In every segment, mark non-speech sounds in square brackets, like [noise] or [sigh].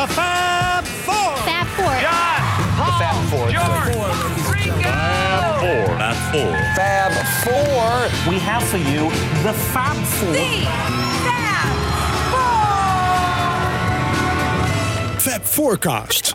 The Fab Four. Fab Four. John, Paul, Fab Four. George, Ringo. Four. Fab Four. Fab Four. We have for you the Fab Four. The Fab Four. Fab Forecast.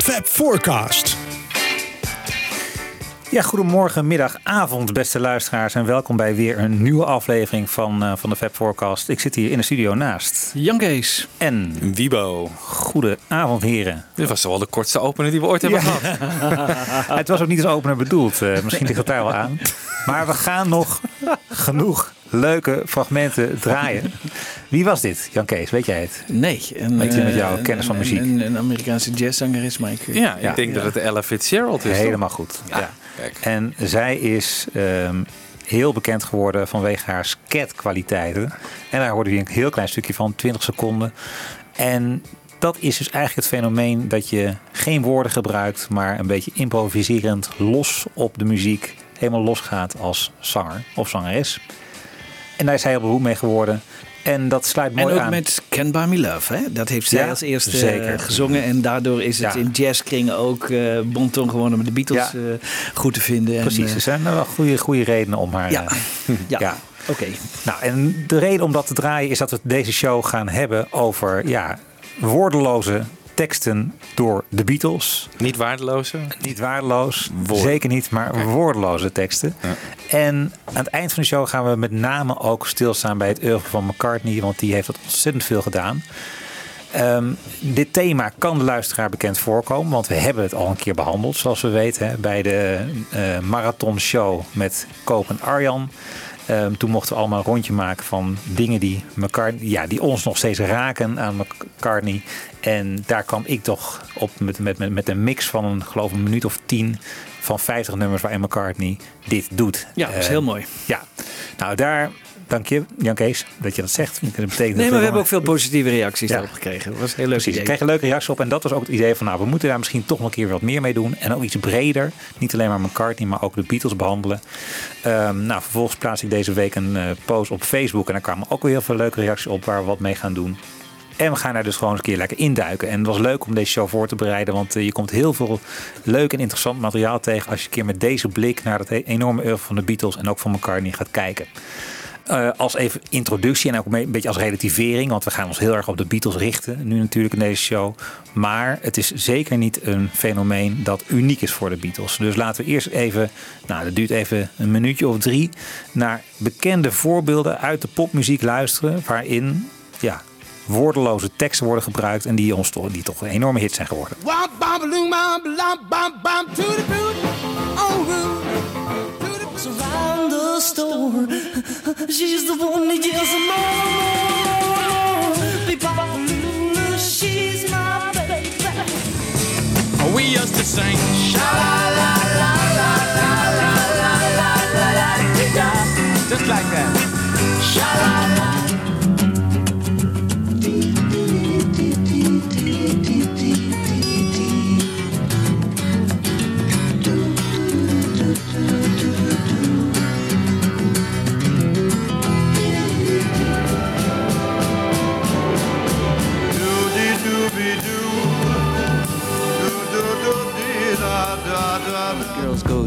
Fab Forecast. Ja, goedemorgen, middag, avond, beste luisteraars. En welkom bij weer een nieuwe aflevering van, eh, van de Fab Forecast. Ik zit hier in de studio naast. Jan Kees. En Wibo. goedenavond, heren. Dit was toch wel de kortste opener die we ooit hebben gehad. [laughs] Het was ook niet als opener bedoeld. eh, misschien ligt het daar wel aan. Maar we gaan nog genoeg leuke fragmenten draaien. Wie was dit, Jan Kees? Weet jij het? Nee. Een, Weet je met jouw eh, kennis van muziek? Een, een Amerikaanse jazzzanger is, maar ik... eh, Ja, ik Ja. denk dat het Ella Fitzgerald is. toch? Helemaal goed. Ja. En zij is ehm, heel bekend geworden vanwege haar skatkwaliteiten. En daar hoorde je een heel klein stukje van, 20 seconden. En dat is dus eigenlijk het fenomeen dat je geen woorden gebruikt, maar een beetje improviserend los op de muziek helemaal losgaat als zanger of zangeres. En daar is hij heel beroemd mee geworden. En dat sluit En mooi ook aan. met Can Buy Me Love, hè? Dat heeft zij Ja, als eerste zeker. eh, gezongen. En daardoor is het Ja. in jazzkringen ook eh bonton geworden om de Beatles Ja. eh, goed te vinden. En, Precies, er zijn wel goede, goede redenen om haar... ja. [laughs] ja. ja. Oké. Nou, en de reden om dat te draaien is dat we deze show gaan hebben over ja, woordeloze teksten door de Beatles. Niet waardeloze. Niet waardeloos, Woord. zeker niet, maar woordeloze teksten. En aan het eind van de show gaan we met name ook stilstaan bij het oeuvre van McCartney, want die heeft dat ontzettend veel gedaan. Ehm, dit thema kan de luisteraar bekend voorkomen, want we hebben het al een keer behandeld, zoals we weten, hè, bij de eh marathon show met Koop en Arjan. Ehm, toen mochten we allemaal een rondje maken van dingen die, McCartney, ja, die ons nog steeds raken aan McCartney. En daar kwam ik toch op met, met, met, een mix van een, geloof een minuut of tien van 50 nummers waarin McCartney dit doet. Ja, dat is Eh, heel mooi. Ja, nou daar, dank je Jan Kees dat je dat zegt. Dat betekent Nee, maar we hebben ook veel positieve reacties Ja. daarop gekregen. Dat was heel leuk. Precies, idee. kreeg een leuke reactie op. En dat was ook het idee van, nou, we moeten daar misschien toch nog een keer wat meer mee doen. En ook iets breder. Niet alleen maar McCartney, maar ook de Beatles behandelen. Ehm, nou, vervolgens plaats ik deze week een eh, post op Facebook. En daar kwamen ook weer heel veel leuke reacties op waar we wat mee gaan doen. En we gaan daar dus gewoon eens een keer lekker induiken. En het was leuk om deze show voor te bereiden. Want eh, je komt heel veel leuk en interessant materiaal tegen. Als je een keer met deze blik naar het enorme oeuvre van de Beatles en ook van McCartney gaat kijken. Eh, als even introductie en ook een beetje als relativering. Want we gaan ons heel erg op de Beatles richten. Nu natuurlijk in deze show. Maar het is zeker niet een fenomeen dat uniek is voor de Beatles. Dus laten we eerst even, nou dat duurt even een minuutje of drie. Naar bekende voorbeelden uit de popmuziek luisteren. Waarin ja, woordeloze teksten worden gebruikt. En die, ons die toch een enorme hit zijn geworden. walks around the store. She's the one that gives more, more, more. Big she's my baby. We used to sing sha la la la.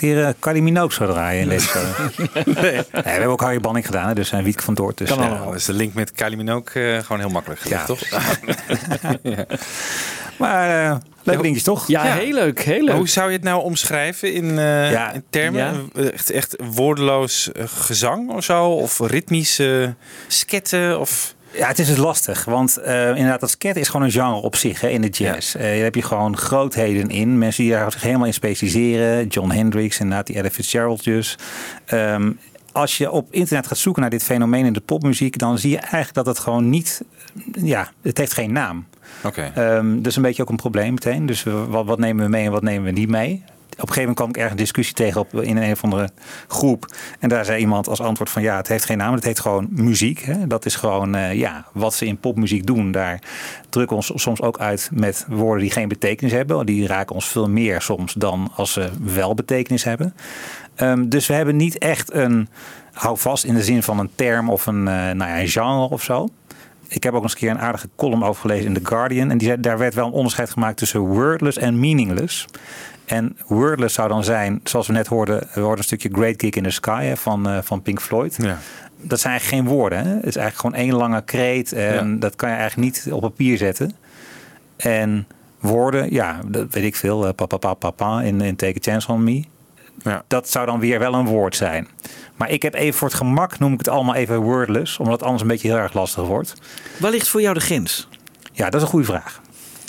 keer uh, Kylie Minogue zou draaien in deze show. [laughs] nee. we hebben ook Harry Banning gedaan, hè, dus en Wietke van Doort. Dus, Kan eh, allemaal. Dus de link met Kylie Minogue eh, gewoon heel makkelijk gelegd, Ja. toch? [laughs] Maar eh, leuke dingetjes toch? Ja, Ja. heel leuk, heel Maar leuk. hoe zou je het nou omschrijven in, eh, Ja. in termen? Ja. Echt, echt woordeloos eh, gezang of zo? Of ritmische sketten? Of... Ja, het is dus lastig. Want eh, inderdaad, dat scat is gewoon een genre op zich hè, in de jazz. Eh, daar heb je gewoon grootheden in. Mensen die daar zich helemaal in specialiseren. John Hendricks, inderdaad, die Ella Fitzgerald dus. Ehm, als je op internet gaat zoeken naar dit fenomeen in de popmuziek... dan zie je eigenlijk dat het gewoon niet... Ja, het heeft geen naam. Oké. Ehm, dat is een beetje ook een probleem meteen. Dus wat nemen we mee en wat nemen we niet mee? Op een gegeven moment kwam ik ergens discussie tegen op, in een of andere groep. En daar zei iemand als antwoord van ja, het heeft geen naam. Het heet gewoon muziek. Hè? Dat is gewoon eh, ja, wat ze in popmuziek doen. Daar drukken we ons soms ook uit met woorden die geen betekenis hebben. Die raken ons veel meer soms dan als ze wel betekenis hebben. Ehm, dus we hebben niet echt een hou vast in de zin van een term of een, eh, nou ja, een genre of zo. Ik heb ook eens een keer een aardige column over gelezen in The Guardian. En die, daar werd wel een onderscheid gemaakt tussen wordless en meaningless. En wordless zou dan zijn, zoals we net hoorden, we hoorden een stukje Great Gig in the Sky hè, van, eh, van Pink Floyd. Ja. Dat zijn eigenlijk geen woorden. Hè? Het is eigenlijk gewoon één lange kreet. En Ja. dat kan je eigenlijk niet op papier zetten. En woorden, ja, dat weet ik veel. eh, Papa, papa, papa in, in Take a Chance on Me. Ja. Dat zou dan weer wel een woord zijn. Maar ik heb even voor het gemak, noem ik het allemaal even wordless. Omdat het anders een beetje heel erg lastig wordt. Waar ligt voor jou de grens? Ja, dat is een goede vraag.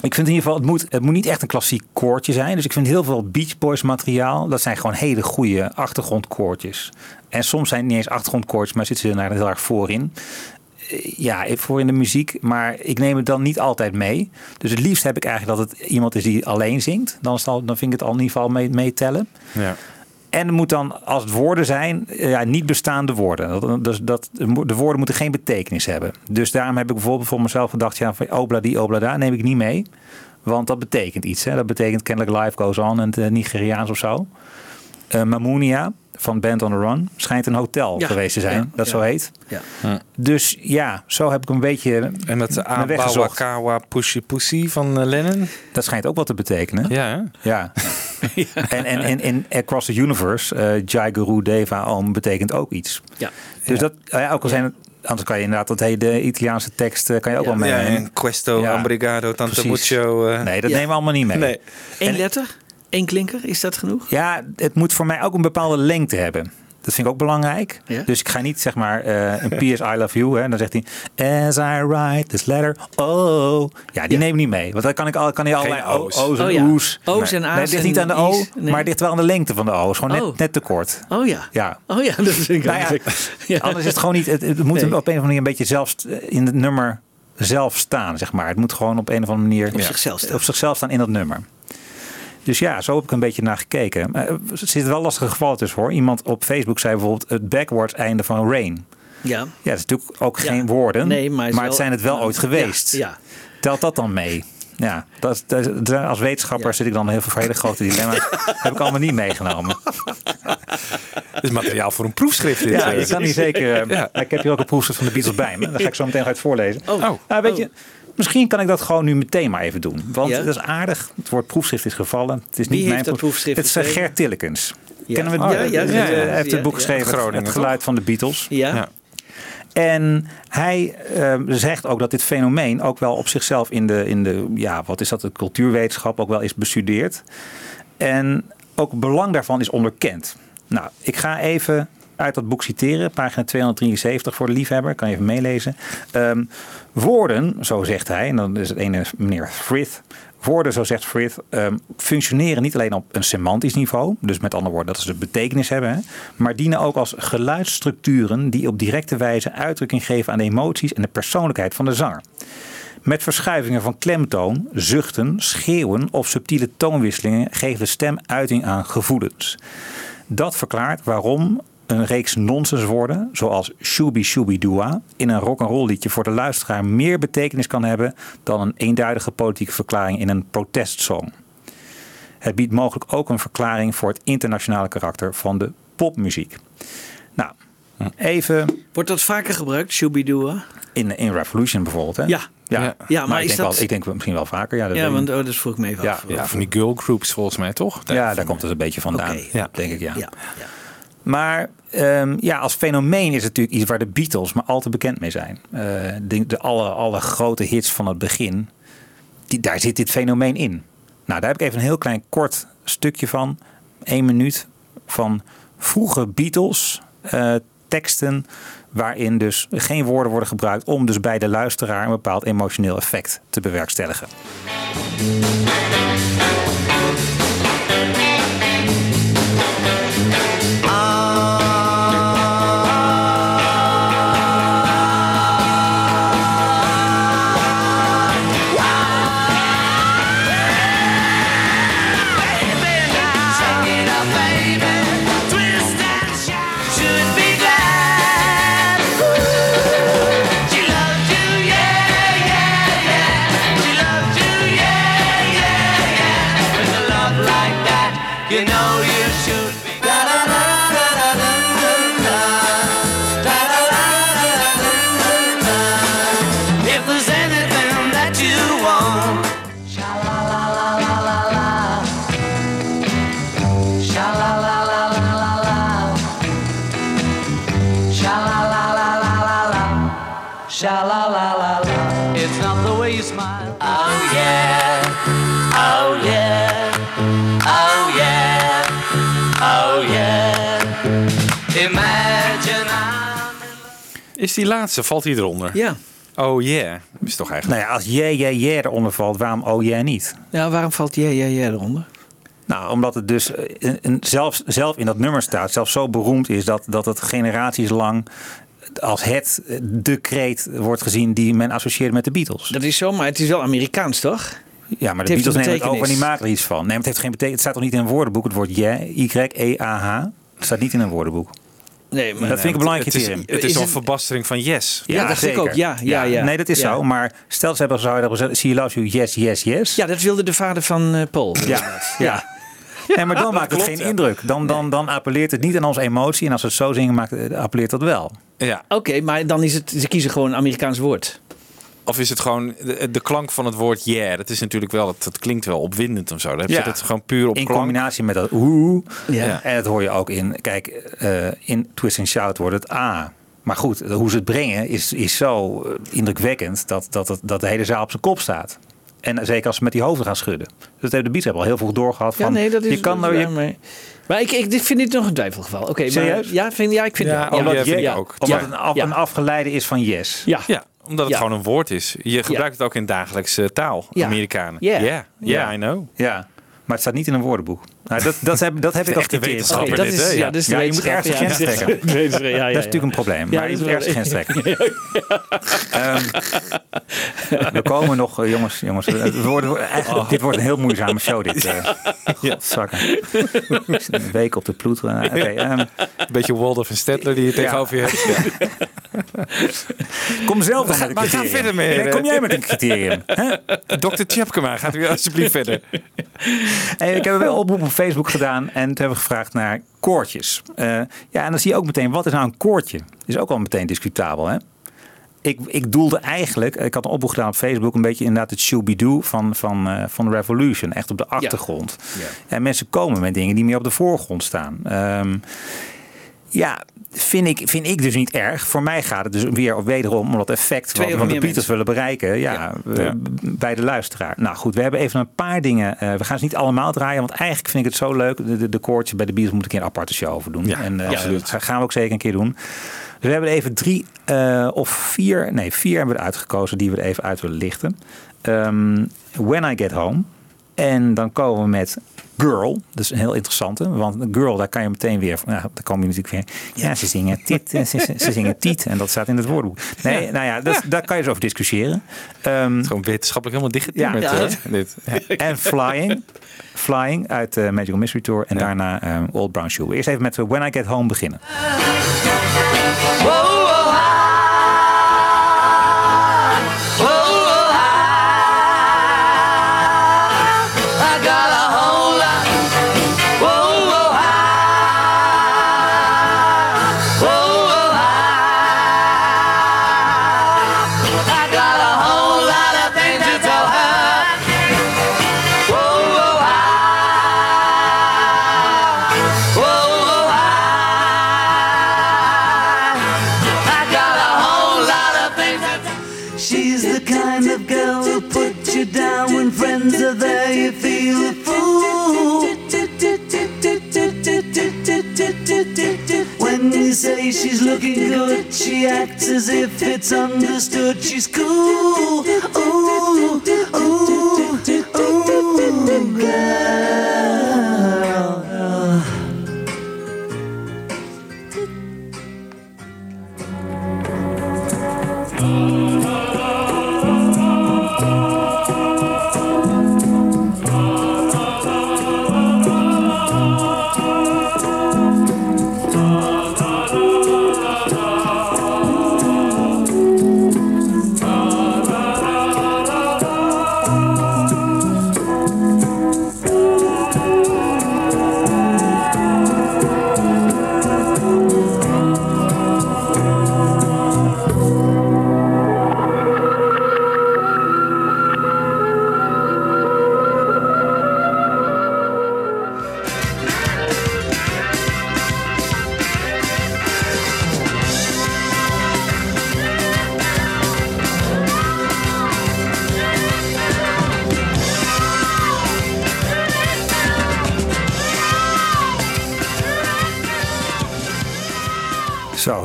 Ik vind in ieder geval, het moet, het moet niet echt een klassiek koortje zijn. Dus ik vind heel veel Beach Boys materiaal, dat zijn gewoon hele goede achtergrondkoortjes. En soms zijn het niet eens achtergrondkoortjes, maar zitten ze er heel erg voorin. Eh, Ja, voor in de muziek, maar ik neem het dan niet altijd mee. Dus het liefst heb ik eigenlijk dat het iemand is die alleen zingt. Dan, dan vind ik het al in ieder geval mee, meetellen. Ja. En het moet dan, als het woorden zijn, eh, ja, niet bestaande woorden. Dat, dus dat, de woorden moeten geen betekenis hebben. Dus daarom heb ik bijvoorbeeld voor mezelf gedacht, ja, van obladi, oblada neem ik niet mee. Want dat betekent iets. Hè. Dat betekent kennelijk life goes on in het eh, Nigeriaans of zo. Eh Mamunia van Band on the Run schijnt een hotel Ja, geweest te zijn, ja, dat ja. zo heet. Ja. Dus ja, zo heb ik een beetje En dat mijn weg gezocht. Awakawa Pushy Pussy van Lennon. Dat schijnt ook wat te betekenen. Ja, hè? Ja. [laughs] En, en, en in Across the Universe, eh Jai Guru Deva Om betekent ook iets. Ja. Dus dat, nou ja, ook al zijn het, anders kan je inderdaad dat hele Italiaanse tekst eh, kan je ook wel mee. Ja, en Questo, Ja, Ambrigado, Tanto precies. Mucho. eh. Nee, dat Ja. nemen we allemaal niet mee. Nee. Eén En- letter? Één klinker? Is dat genoeg? Ja, het moet voor mij ook een bepaalde lengte hebben. Dat vind ik ook belangrijk. Dus ik ga niet zeg maar eh, een PS I love you. Hè, en dan zegt hij As I write this letter, oh. Ja, die Ja. neem ik niet mee. Want dan kan ik, al, kan hij allerlei O's. O's en Oh ja. o's. O's en Nee, A's het ligt niet aan de O, I's. Nee. maar het ligt wel aan de lengte van de O. Het is gewoon Oh. net, net te kort. Oh ja. Ja. Oh ja, dat vind ik Nou ja, eigenlijk. [laughs] Ja. Anders is het gewoon niet. Het, het moet Nee. op een of andere manier een beetje zelf in het nummer zelf staan, zeg maar. Het moet gewoon op een of andere manier Op zichzelf staan. op zichzelf staan in dat nummer. Dus ja, zo heb ik een beetje naar gekeken. Maar Er zitten wel lastige gevallen tussen hoor. Iemand op Facebook zei bijvoorbeeld het backwards einde van Rain. Ja. Ja, dat is natuurlijk ook Ja. geen woorden. Nee, maar maar, het zijn het wel ooit geweest. Ja. Telt dat dan mee? Ja, dat, als wetenschapper Ja. zit ik dan heel veel voor hele grote dilemma's. [laughs] heb ik allemaal niet meegenomen. Dat is materiaal voor een proefschrift. Dit, Ja, eh. je kan hier zeker. eh, Ja. Ik heb hier ook een proefschrift van de Beatles bij me. [laughs] Daar ga ik zo meteen uit voorlezen. Oh. Oh. Nou, weet je, misschien kan ik dat gewoon nu meteen maar even doen. Want Ja? het is aardig. Het woord proefschrift is gevallen. Het is Wie niet heeft mijn dat proefschrift Het is eh, geschreven? Gert Tillekens. Ja. Kennen we Oh, het? ja, ja, Ja, ja, Hij heeft het boek ja. geschreven. het- Groningen, het geluid van de Beatles. Ja. Ja. En hij eh, zegt ook dat dit fenomeen ook wel op zichzelf in de, in de ja, wat is dat, de cultuurwetenschap ook wel is bestudeerd. En ook het belang daarvan is onderkend. Nou, ik ga even uit dat boek citeren, pagina 273 voor de liefhebber, kan je even meelezen. Ehm, woorden, zo zegt hij, en dan is het ene meneer Frith. Woorden, zo zegt Frith, ehm, functioneren niet alleen op een semantisch niveau, dus met andere woorden dat ze betekenis hebben, maar dienen ook als geluidsstructuren die op directe wijze uitdrukking geven aan de emoties en de persoonlijkheid van de zanger. Met verschuivingen van klemtoon, zuchten, schreeuwen of subtiele toonwisselingen geeft de stem uiting aan gevoelens. Dat verklaart waarom een reeks nonsenswoorden, zoals shooby shooby dua, in een rock'n'roll liedje voor de luisteraar meer betekenis kan hebben dan een eenduidige politieke verklaring in een protestsong. Het biedt mogelijk ook een verklaring voor het internationale karakter van de popmuziek. Nou, Even Wordt dat vaker gebruikt, Shooby-Doo? in, in Revolution bijvoorbeeld. Hè? Ja. Ja, Ja, maar ik, is denk dat- wel, ik denk misschien wel vaker. Ja, dat Ja, ik want oh, dat vroeg ik me even Ja, af. Ja, van die girl groups volgens mij, toch? ja, daar komt het een beetje vandaan. Oké. Ja. Denk ik, ja. Ja, ja. Maar ehm, ja, als fenomeen is het natuurlijk iets waar de Beatles maar al te bekend mee zijn. Eh, de, de alle, alle grote hits van het begin, die, daar zit dit fenomeen in. Nou, daar heb ik even een heel klein kort stukje van. één minuut van vroege Beatles eh, teksten waarin dus geen woorden worden gebruikt om dus bij de luisteraar een bepaald emotioneel effect te bewerkstelligen. Laatste, valt die eronder? Ja. Oh yeah. Is toch eigenlijk... Nou ja, als yeah, yeah, yeah eronder valt, waarom oh yeah niet? ja, waarom valt jij, jij, jij eronder? Nou, omdat het dus eh, zelfs, zelf in dat nummer staat, zelfs zo beroemd is dat, dat het generaties lang als het eh, de kreet wordt gezien die men associeert met de Beatles. Dat is zo, maar het is wel Amerikaans, toch? Ja, maar de Beatles nemen het over en die maken er iets van. Nee, het heeft geen betekenis. Het staat toch niet in een woordenboek? Het woord yeah, Y-E-A-H. Het staat niet in een woordenboek. Nee, maar dat vind ik een belangrijk het is, criterium. het is Is een het- verbastering van yes. Ja, dacht ik ook. Ja, ja, ja. Nee, dat is Ja. zo. Maar stel ze hebben zou je dat gezegd, see you love you, yes, yes, yes. Ja, dat wilde de vader van eh, Paul. Ja, ja. Nee, maar dan [laughs] maakt het geen ja. indruk. Dan, dan, dan appelleert het niet aan onze emotie. En als we het zo zingen, maakt, appelleert dat wel. Ja. Oké, maar dan is het, ze kiezen gewoon een Amerikaans woord. Of is het gewoon de, de klank van het woord yeah? Dat is natuurlijk wel, dat, dat klinkt wel opwindend of zo. Dan heb je Ja. het gewoon puur op In klank. combinatie met dat oeh. Ja. En dat hoor je ook in, kijk, eh, in Twist and Shout wordt het A. Maar goed, hoe ze het brengen is, is zo eh, indrukwekkend dat, dat, dat de hele zaal op zijn kop staat. En zeker als ze met die hoofden gaan schudden. Dus dat hebben de Beats hebben al heel veel doorgehad. Ja, Van, nee, dat is je kan dat is je, mee. Maar ik, ik dit vind dit nog een twijfelgeval. Oké, maar Serieus? ja, vind, ja, ik vind Ja, het. oh, omdat, ja, vind je- ik ook. omdat Ja. het een, af, Ja. een afgeleide is van yes. Ja. Ja, omdat het Ja. gewoon een woord is. Je gebruikt het ook in dagelijkse taal, Ja. Amerikanen. Yeah. Yeah, yeah, Ja. I know. Ja, maar het staat niet in een woordenboek. Nou, dat, dat heb, dat heb [laughs] ik De wetenschap. Oké, Schapper dat dit, is, ja, Ja. dat is de Ja, je moet ergens de grens ja. trekken. Ja, ja, ja, Dat is natuurlijk een probleem. Ja, maar je moet is ergens de grens trekken. [laughs] Ehm, we komen nog, eh, jongens, jongens. Het worden, eigenlijk, Dit wordt een heel moeizame show. Dit, eh [laughs] Godzakken. Een week op de ploet. Eh, Oké, ehm, Een beetje Waldorf en Stedtler die je tegenover je hebt. Kom zelf dan met gaan criterium. verder met, Nee, eh, kom jij met een criterium. hè? Dr. Tjepkema, gaat u alsjeblieft verder. [laughs] Hey, ik heb wel een oproep op Facebook gedaan en toen hebben we gevraagd naar koortjes. Eh, ja, en dan zie je ook meteen, wat is nou een koortje? Is ook al meteen discutabel, hè? Ik, ik doelde eigenlijk, ik had een oproep gedaan op Facebook, een beetje inderdaad het shooby-doo van, van, eh, van Revolution. Echt op de achtergrond. En mensen komen met dingen die meer op de voorgrond staan. Ehm, ja, vind ik, vind ik dus niet erg. Voor mij gaat het dus weer wederom om dat effect Twee wat, of wat de Beatles willen bereiken. Ja, Ja. bij de luisteraar. Nou goed, we hebben even een paar dingen. eh, we gaan ze niet allemaal draaien, want eigenlijk vind ik het zo leuk. De, de, de koortjes bij de Beatles moet ik een aparte show over doen. Ja, en eh, absoluut. dat gaan we ook zeker een keer doen. Dus we hebben er even drie eh, of vier, nee vier hebben we er uitgekozen die we er even uit willen lichten. Ehm, When I Get Home. En dan komen we met Girl. Dat is een heel interessante. Want Girl, daar kan je meteen weer... Nou, daar kom je natuurlijk weer... Ja, ze zingen tit. eh, Ze, ze, zingen tiet. En dat staat in het woordenboek. Nee, nou ja, dat, daar kan je zo over discussiëren. Ehm, Gewoon wetenschappelijk helemaal dicht. Ja. met, Ja. eh, dit. Ja. en Flying. Flying uit de Magical Mystery Tour. En Ja. daarna ehm, Old Brown Shoe. Eerst even met eh, When I Get Home beginnen. I say she's looking good. She acts as if it's understood. She's cool. Ooh, ooh, ooh, girl.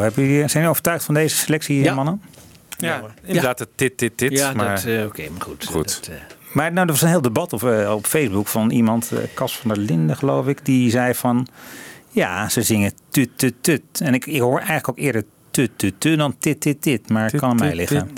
Hebben jullie, zijn jullie overtuigd van deze selectie, Ja. mannen? Ja, inderdaad, het dit, dit, dit. Ja, maar dat, eh, oké, maar goed. Goed. Dat, eh, Maar nou, er was een heel debat op, eh, op Facebook van iemand, eh, Cas van der Linden geloof ik, die zei van, ja, ze zingen tut tut tut. En ik, ik hoor eigenlijk ook eerder tut tut tut dan dit dit dit, maar het kan aan mij liggen.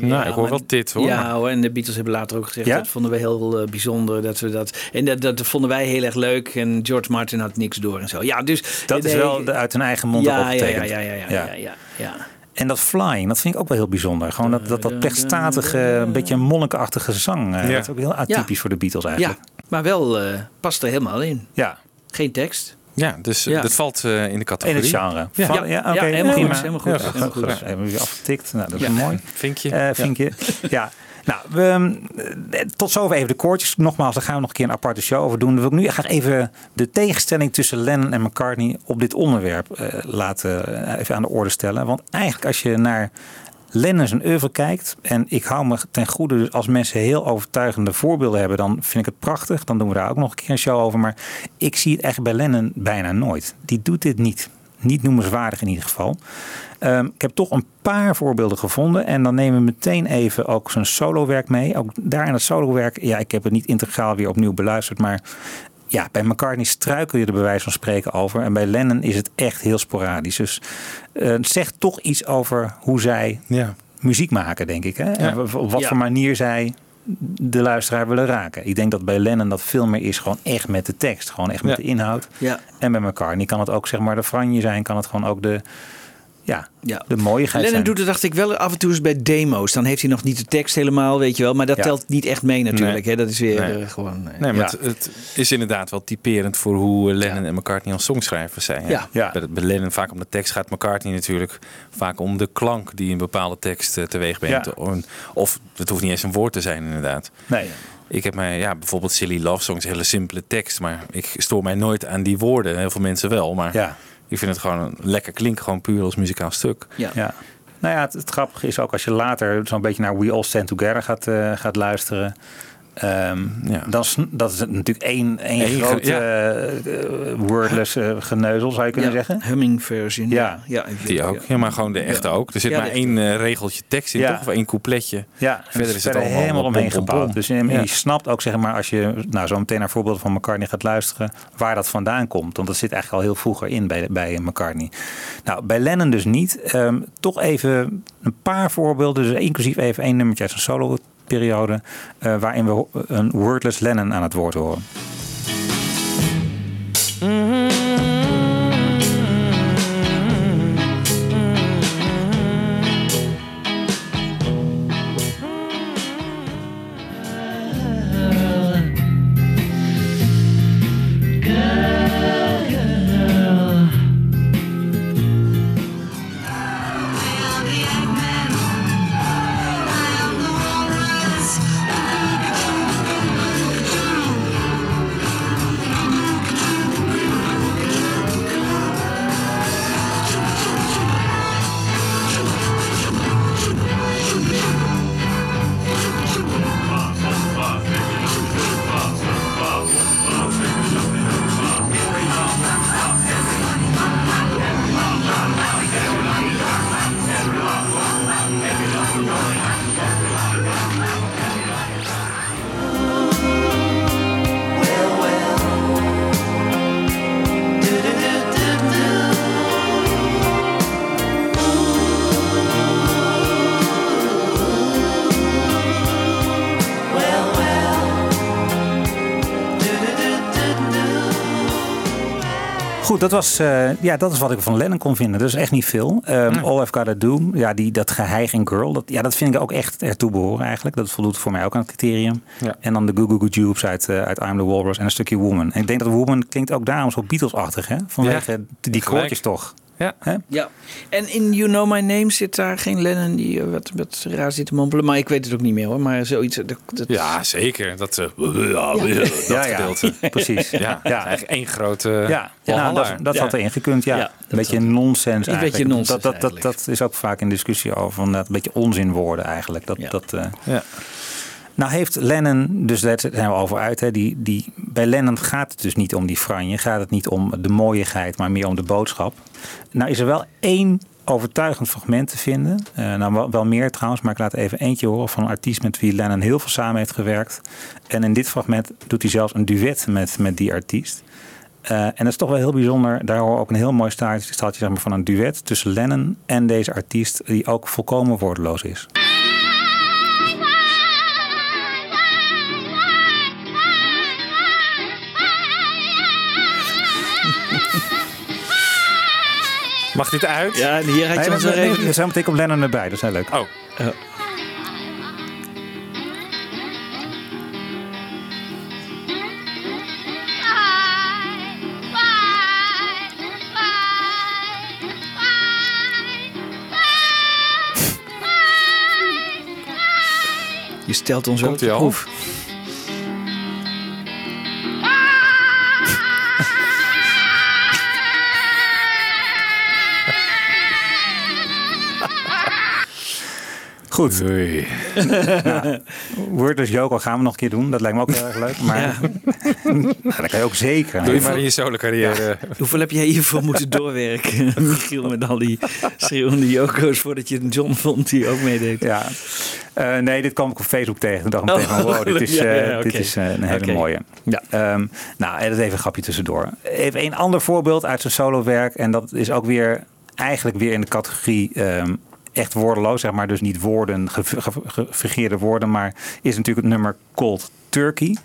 Nou, Ja, ik hoor wel dit hoor. Ja, en de Beatles hebben later ook gezegd Ja? dat vonden we heel bijzonder dat we dat en dat, dat vonden wij heel erg leuk en George Martin had niks door en zo. Ja, dus Dat is wel uit hun eigen mond ja, ja, opgetekend. ja, ja, ja, ja, ja, ja, ja. En dat flying, dat vind ik ook wel heel bijzonder. Gewoon dat, dat, dat een beetje monnikachtige zang. Ja. Dat is ook heel atypisch Ja. voor de Beatles Ja, eigenlijk. maar wel past er helemaal in. Ja, Geen tekst. Ja, dus Ja. dat valt eh, in de in categorie. het genre. Ja. Van- Ja, oké, ja, helemaal prima. goed, helemaal goed, Ja, helemaal goed. goed. Hebben we weer afgetikt. Nou, dat is Ja. mooi. Vinkje. Eh vinkje. Ja. Nou, we, eh, tot zover even de koortjes. Nogmaals, daar gaan we nog een keer een aparte show over doen. Dan wil ik nu graag even de tegenstelling tussen Lennon en McCartney op dit onderwerp eh, laten eh, even aan de orde stellen. Want eigenlijk als je naar Lennon zijn oeuvre kijkt. En ik hou me ten goede, dus als mensen heel overtuigende voorbeelden hebben, dan vind ik het prachtig. Dan doen we daar ook nog een keer een show over. Maar ik zie het echt bij Lennon bijna nooit. Die doet dit niet. Niet noemenswaardig in ieder geval. Ehm, ik heb toch een paar voorbeelden gevonden. En dan nemen we meteen even ook zijn solowerk mee. Ook daar in het solowerk, ja, ik heb het niet integraal weer opnieuw beluisterd. Maar ja, bij McCartney struikel je er bij wijze van spreken over. En bij Lennon is het echt heel sporadisch. Dus eh, het zegt toch iets over hoe zij Ja. muziek maken, denk ik. Hè? En op wat Ja. voor manier zij de luisteraar willen raken. Ik denk dat bij Lennon dat veel meer is gewoon echt met de tekst. Gewoon echt met Ja. de inhoud. Ja, En bij McCartney kan het ook zeg maar de franje zijn. Kan het gewoon ook de, ja, ja. de mooiigheid Lennon zijn. doet het, dacht ik, wel af en toe eens bij demo's. Dan heeft hij nog niet de tekst helemaal, weet je wel. Maar dat Ja. telt niet echt mee natuurlijk. Hè? Dat is weer Nee. eh, gewoon... eh, Nee, maar Ja. het, het is inderdaad wel typerend voor hoe eh, Lennon en McCartney als songschrijvers zijn. Ja. Ja. Bij, bij Lennon vaak om de tekst gaat McCartney natuurlijk vaak om de klank die een bepaalde tekst teweeg brengt. Of, het hoeft niet eens een woord te zijn inderdaad. Nee. Ik heb mij, ja, bijvoorbeeld Silly Love Songs, een hele simpele tekst, maar ik stoor mij nooit aan die woorden. Heel veel mensen wel, maar Ja. Ik vind het gewoon een lekker klinken, gewoon puur als muzikaal stuk. ja. Ja. Nou ja, het, het grappige is ook als je later zo'n beetje naar We All Stand Together gaat, eh, gaat luisteren. Ehm, Ja. dan is, dat is natuurlijk één, één Eén ja. eh, wordless eh, geneuzel, zou je kunnen Ja, zeggen. Humming version. Ja. ja, Die ook, ja, maar gewoon de echte ook. Er zit Ja, maar één eh, regeltje tekst in, Ja. toch? Of één coupletje. Ja, Verder is het er allemaal helemaal omheen gebouwd. Dus je, snapt ook, zeg maar, als je nou, zo meteen naar voorbeelden van McCartney gaat luisteren, waar dat vandaan komt. Want dat zit eigenlijk al heel vroeger in bij, bij McCartney. Nou, bij Lennon dus niet. Ehm, toch even een paar voorbeelden, dus inclusief even één nummertje uit zijn solo-periode, eh, waarin we een wordless Lennon aan het woord horen. Goed, dat, was, eh, ja, dat is wat ik van Lennon kon vinden. Dat is echt niet veel. Um, All I've Gotta Do, ja, die, dat geheig in Girl, dat, ja, dat vind ik ook echt ertoe behoren eigenlijk. Dat voldoet voor mij ook aan het criterium. Ja. En dan de Goo Goo Goo Jubes uit, eh, uit I'm the Walrus en een stukje Woman. En ik denk dat Woman klinkt ook daarom zo Beatles-achtig, hè? Vanwege die koortjes toch. Ja. Hè? Ja, en in You Know My Name zit daar geen Lennon die eh, wat, wat raar zit te mompelen. Maar ik weet het ook niet meer hoor. Maar zoiets. Dat, dat- Ja, zeker. Dat, eh, [laughs] dat Ja, ja. gedeelte. Precies. Ja, Ja. eigenlijk één grote Ja, nou, Walhalla. dat, dat Ja. had erin gekund. Ja. Ja, een dat beetje had- nonsens Een beetje eigenlijk. nonsens dat, dat, dat, dat is ook vaak in discussie over. Dat een beetje onzinwoorden eigenlijk. Dat, Ja. dat, eh, Ja. Nou heeft Lennon, dus daar zijn we over uit. Hè, die, die, bij Lennon gaat het dus niet om die franje. Gaat het niet om de mooiigheid, maar meer om de boodschap. Nou is er wel één overtuigend fragment te vinden. Eh, nou, wel, meer trouwens, maar ik laat even eentje horen van een artiest met wie Lennon heel veel samen heeft gewerkt. En in dit fragment doet hij zelfs een duet met, met die artiest. Eh, en dat is toch wel heel bijzonder. Daar hoor ook een heel mooi staartje zeg maar, van een duet tussen Lennon en deze artiest, die ook volkomen woordeloos is. Mag dit uit? ja, en hier had je Nee, ons nee, even... er zijn meteen op Lennon erbij, dat is heel leuk. Oh, Je stelt ons ook Komt-ie de al? proef. Goed, oei. [laughs] Wordless Joker gaan we nog een keer doen. Dat lijkt me ook heel erg leuk. Maar [laughs] nou, dat kan je ook zeker. Doe je maar in je solo carrière. [laughs] Hoeveel heb jij hiervoor moeten doorwerken, Michiel, met al die schreeuwende Joko's voordat je een John vond die ook meedeed? Ja. Eh, nee, dit kwam ik op Facebook tegen. Toen dacht ik Oh, meteen van, wow, dit is, ja, ja, eh, dit is eh, een hele mooie. Ja. Ehm, nou, en dat even een grapje tussendoor. Even een ander voorbeeld uit zijn solowerk. En dat is ook weer eigenlijk weer in de categorie ehm, echt woordeloos. Zeg maar, dus niet woorden, ge- ge- gefingeerde woorden. Maar is natuurlijk het nummer Cold Turkey.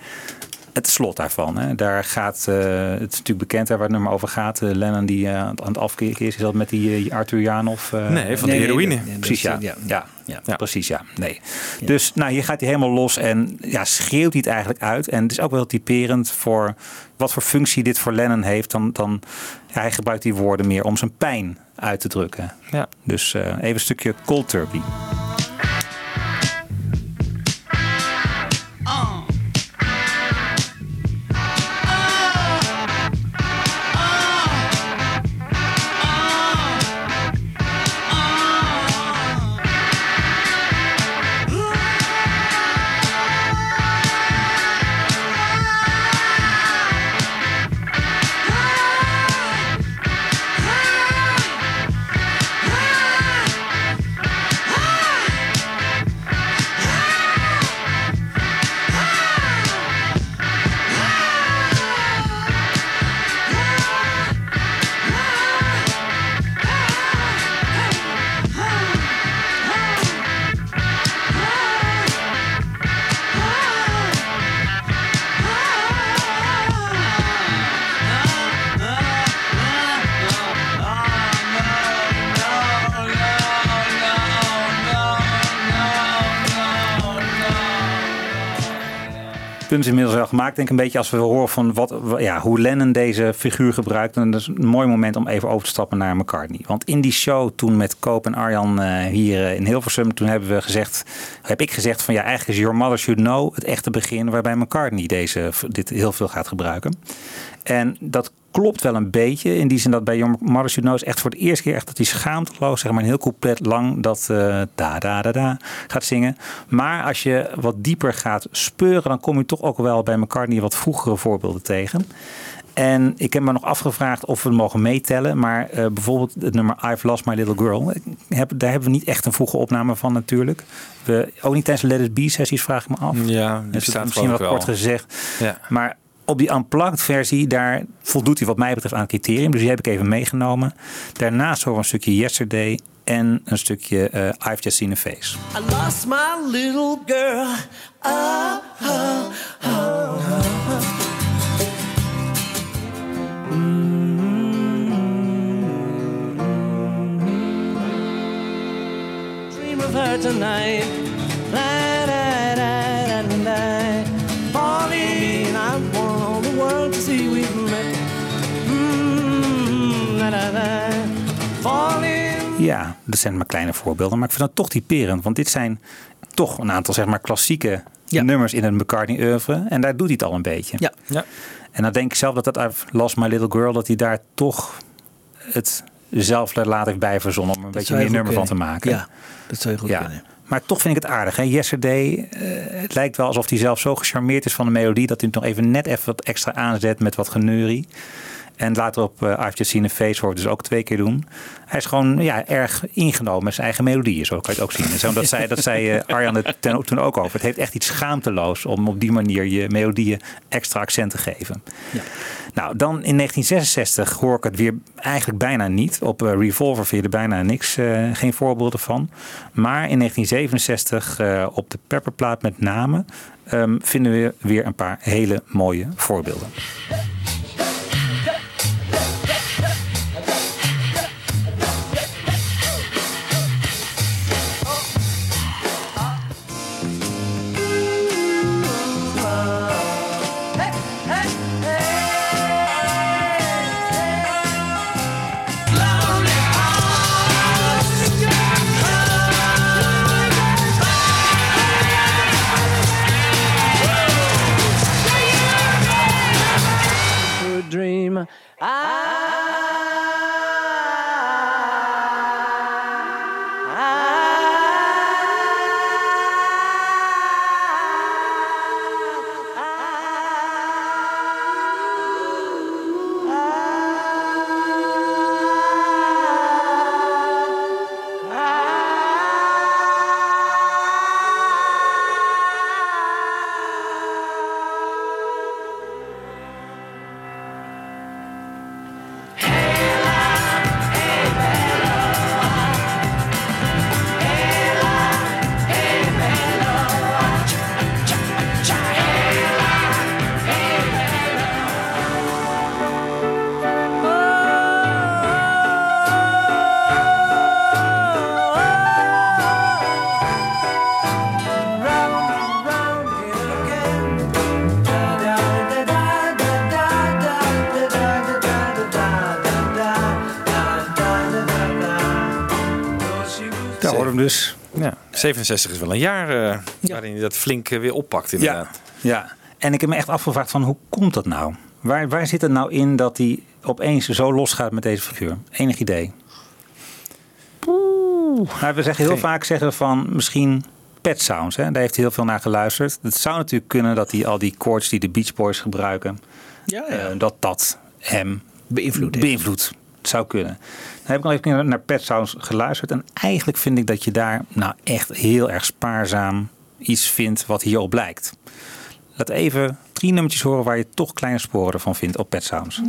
Het slot daarvan. Hè. Daar gaat, eh, het is natuurlijk bekend hè, waar het nummer over gaat. Eh, Lennon die eh, aan het afkicken is. Is dat met die Arthur Janov? Nee, van de heroïne. Precies, ja. ja. Ja, Ja. ja. precies, ja. Nee. Dus nou, hier gaat hij helemaal los en ja, schreeuwt hij het eigenlijk uit. En het is ook wel typerend voor wat voor functie dit voor Lennon heeft. Dan, dan, ja, hij gebruikt die woorden meer om zijn pijn uit te drukken. Ja. Dus eh, even een stukje cold turkey. Punt inmiddels wel gemaakt. Denk ik een beetje als we horen van wat, ja, hoe Lennon deze figuur gebruikt. En dat is een mooi moment om even over te stappen naar McCartney. Want in die show toen met Koop en Arjan eh, hier eh, in Hilversum. Toen hebben we gezegd, heb ik gezegd van ja eigenlijk is Your Mother Should Know het echte begin. Waarbij McCartney deze, dit heel veel gaat gebruiken. En dat klopt wel een beetje. In die zin dat bij Know is echt voor de eerste keer echt dat hij schaamteloos, zeg maar een heel couplet lang dat eh, da da da da gaat zingen. Maar als je wat dieper gaat speuren, dan kom je toch ook wel bij McCartney wat vroegere voorbeelden tegen. En ik heb me nog afgevraagd of we het mogen meetellen. Maar eh, bijvoorbeeld het nummer I've Lost My Little Girl. Heb, daar hebben we niet echt een vroege opname van natuurlijk. We, ook niet tijdens de Let It Be sessies vraag ik me af. Ja, die Dat is misschien wat ik kort wel. gezegd. Ja. Maar op die unplugged versie, daar voldoet hij wat mij betreft aan criterium. Dus die heb ik even meegenomen. Daarnaast horen een stukje Yesterday en een stukje eh, I've Just Seen a Face. I lost my little girl. Ah, ah, ah. Mm-hmm. Dream of her tonight. Ja, dat zijn maar kleine voorbeelden. Maar ik vind dat toch typerend. Want dit zijn toch een aantal zeg maar, klassieke nummers in een McCartney-oeuvre. En daar doet hij het al een beetje. Ja. Ja. En dan denk ik zelf dat dat uit Lost My Little Girl... dat hij daar toch het zelf laat heeft bij verzonnen... om een beetje meer nummer van te maken. Ja, dat zou je goed Ja. kunnen. Maar toch vind ik het aardig. Hè? Yesterday, eh, het lijkt wel alsof hij zelf zo gecharmeerd is van de melodie... dat hij het nog even net even wat extra aanzet met wat geneurie. En later op uh, I've Just Seen a Face hoort dus ook twee keer doen. Hij is gewoon ja, erg ingenomen met zijn eigen melodieën. Zo kan je het ook zien. En zo, dat zei, dat zei uh, [laughs] Arjan het ten- toen ook over. Het heeft echt iets schaamteloos om op die manier je melodieën extra accent te geven. Nou, dan in 1966 hoor ik het weer eigenlijk bijna niet. Op eh, Revolver vind je er bijna niks, eh, geen voorbeelden van. Maar in 1967 eh, op de Pepperplaat met name ehm, vinden we weer een paar hele mooie voorbeelden. Dream. 67 is wel een jaar eh, waarin hij dat flink eh, weer oppakt inderdaad. Ja, en ik heb me echt afgevraagd van hoe komt dat nou? Waar, waar zit het nou in dat hij opeens zo losgaat met deze figuur? Enig idee? Nou, we zeggen heel Geen- vaak zeggen van misschien Pet Sounds. Hè? Daar heeft hij heel veel naar geluisterd. Het zou natuurlijk kunnen dat hij al die chords die de Beach Boys gebruiken, Ja, eh, dat dat hem Beïnvloed beïnvloedt. Het zou kunnen. Dan heb ik nog even naar- Pet Sounds geluisterd. En eigenlijk vind ik dat je daar nou echt heel erg spaarzaam iets vindt wat hierop blijkt. Laat even drie nummertjes horen waar je toch kleine sporen ervan vindt op Pet Sounds.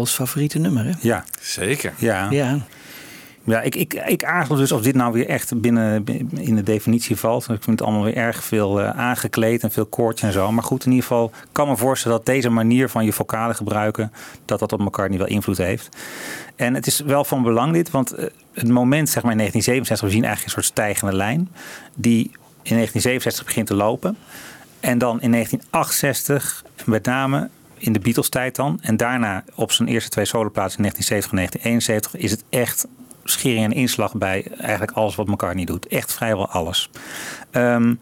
Pauls favoriete nummer, hè? Ja, Zeker. ja. Ja. Ja, ik, ik, ik aarzel dus of dit nou weer echt binnen in de definitie valt. Ik vind het allemaal weer erg veel eh, aangekleed en veel koortjes en zo. Maar goed, in ieder geval kan me voorstellen dat deze manier van je vocalen gebruiken, dat dat op elkaar niet wel invloed heeft. En het is wel van belang dit, want eh, het moment, zeg maar in 1967, we zien eigenlijk een soort stijgende lijn. Die in 1967 begint te lopen. En dan in 1968, met name in de Beatles-tijd dan. En daarna op zijn eerste twee soloplaatsen in 1970 en 1971 is het echt schering en inslag bij eigenlijk alles wat McCartney doet. Echt vrijwel alles. Ehm,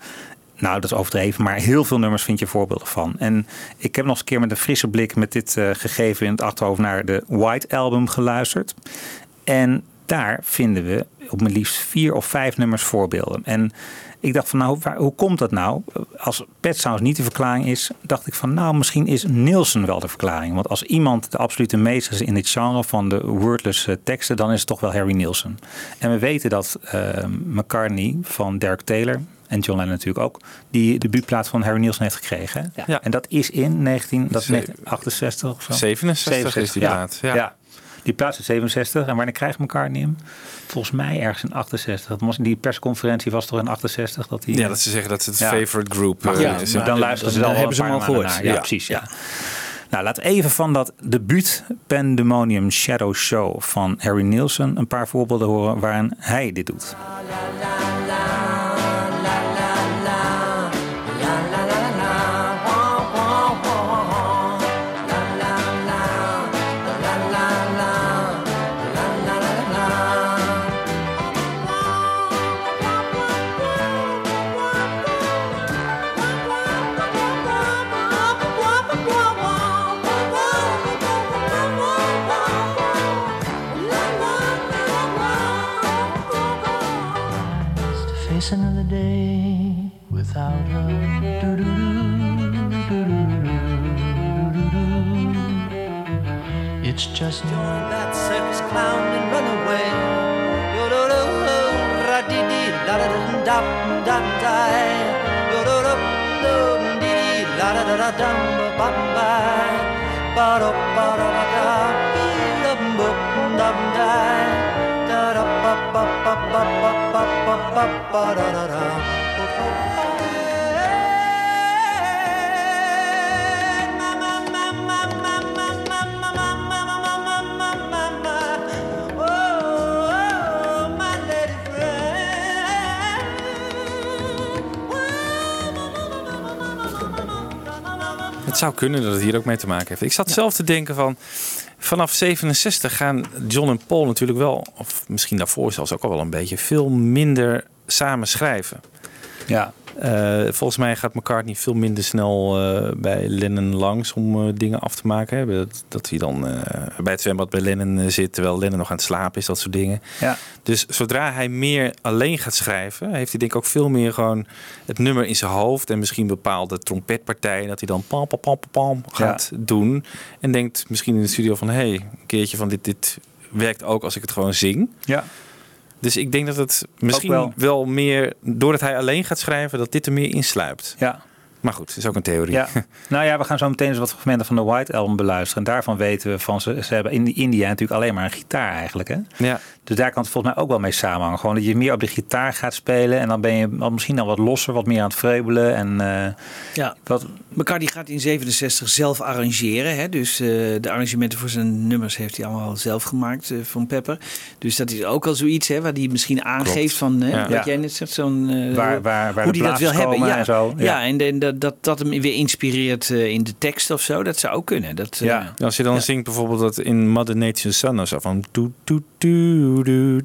nou, dat is overdreven, maar heel veel nummers vind je voorbeelden van. En ik heb nog eens een keer met een frisse blik met dit eh, gegeven in het achterhoofd naar de White Album geluisterd. En daar vinden we op mijn liefst vier of vijf nummers voorbeelden. En ik dacht van nou, waar- hoe komt dat nou? Als Pet Sounds niet de verklaring is, dacht ik van nou, misschien is Nielsen wel de verklaring. Want als iemand de absolute meester is in dit genre van de wordless eh, teksten, dan is het toch wel Harry Nielsen. En we weten dat eh, McCartney van Derek Taylor en John Lennon natuurlijk ook, die debuutplaat van Harry Nielsen heeft gekregen. Ja. En dat is in 19, dat is Ze- 1968 of zo. 67 is die ja. plaat, ja. Ja. Die plaats is 67. En wanneer krijgt McCartney hem? Volgens mij ergens in 68. Dat was, die persconferentie was toch in 68? Dat hij, Ja, dat ze zeggen dat het Ja. favorite group Maar eh, ja, is. maar dan luisteren ze dan dan hebben ze een hem al gehoord. Ja, Ja. precies. Ja. Nou, we even van dat debuut Pandemonium Shadow Show van Harry Nielsen een paar voorbeelden horen waarin hij dit doet. It's just you're that circus clown and run away. Da da da da da da da da da da da da da da da da da da. Het zou kunnen dat het hier ook mee te maken heeft. Ik zat zelf te denken van... Vanaf 67 gaan John en Paul natuurlijk wel... of misschien daarvoor zelfs ook al wel een beetje... veel minder samen schrijven. Ja. Eh, volgens mij gaat McCartney veel minder snel eh, bij Lennon langs om eh, dingen af te maken. Dat, dat hij dan bij het zwembad bij Lennon zit terwijl Lennon nog aan het slapen is, dat soort dingen. Ja. Dus zodra hij meer alleen gaat schrijven, heeft hij denk ik ook veel meer gewoon het nummer in zijn hoofd en misschien bepaalde trompetpartijen dat hij dan pam pam pam pam, pam gaat doen en denkt misschien in de studio van hé, hey, een keertje van dit dit werkt ook als ik het gewoon zing. Ja. Dus ik denk dat het misschien wel. wel. meer, doordat hij alleen gaat schrijven, dat dit er meer insluipt. Ja. Maar goed, het is ook een theorie. Ja. [laughs] nou ja, we gaan zo meteen eens wat fragmenten van de White Album beluisteren. En daarvan weten we van ze, ze hebben in India natuurlijk alleen maar een gitaar eigenlijk. Hè? Ja. Dus daar kan het volgens mij ook wel mee samenhangen. Gewoon dat je meer op de gitaar gaat spelen. En dan ben je misschien al wat losser, wat meer aan het vreubelen. En eh, Ja. wat, McCartney gaat in 67 zelf arrangeren. Hè? Dus eh, de arrangementen voor zijn nummers heeft hij allemaal zelf gemaakt eh, van Pepper. Dus dat is ook al zoiets hè, waar hij misschien aangeeft van hè, Ja. wat Ja. jij net zegt. Zo'n, eh, Waar- waar- waar hoe de hij dat wil hebben. Ja, en zo. Ja. ja. en, en dat, dat, dat hem weer inspireert eh, in de tekst of zo. Dat zou ook kunnen. Dat, eh, Ja, als je dan zingt bijvoorbeeld dat in Mother Nature's Son of zo van doe doe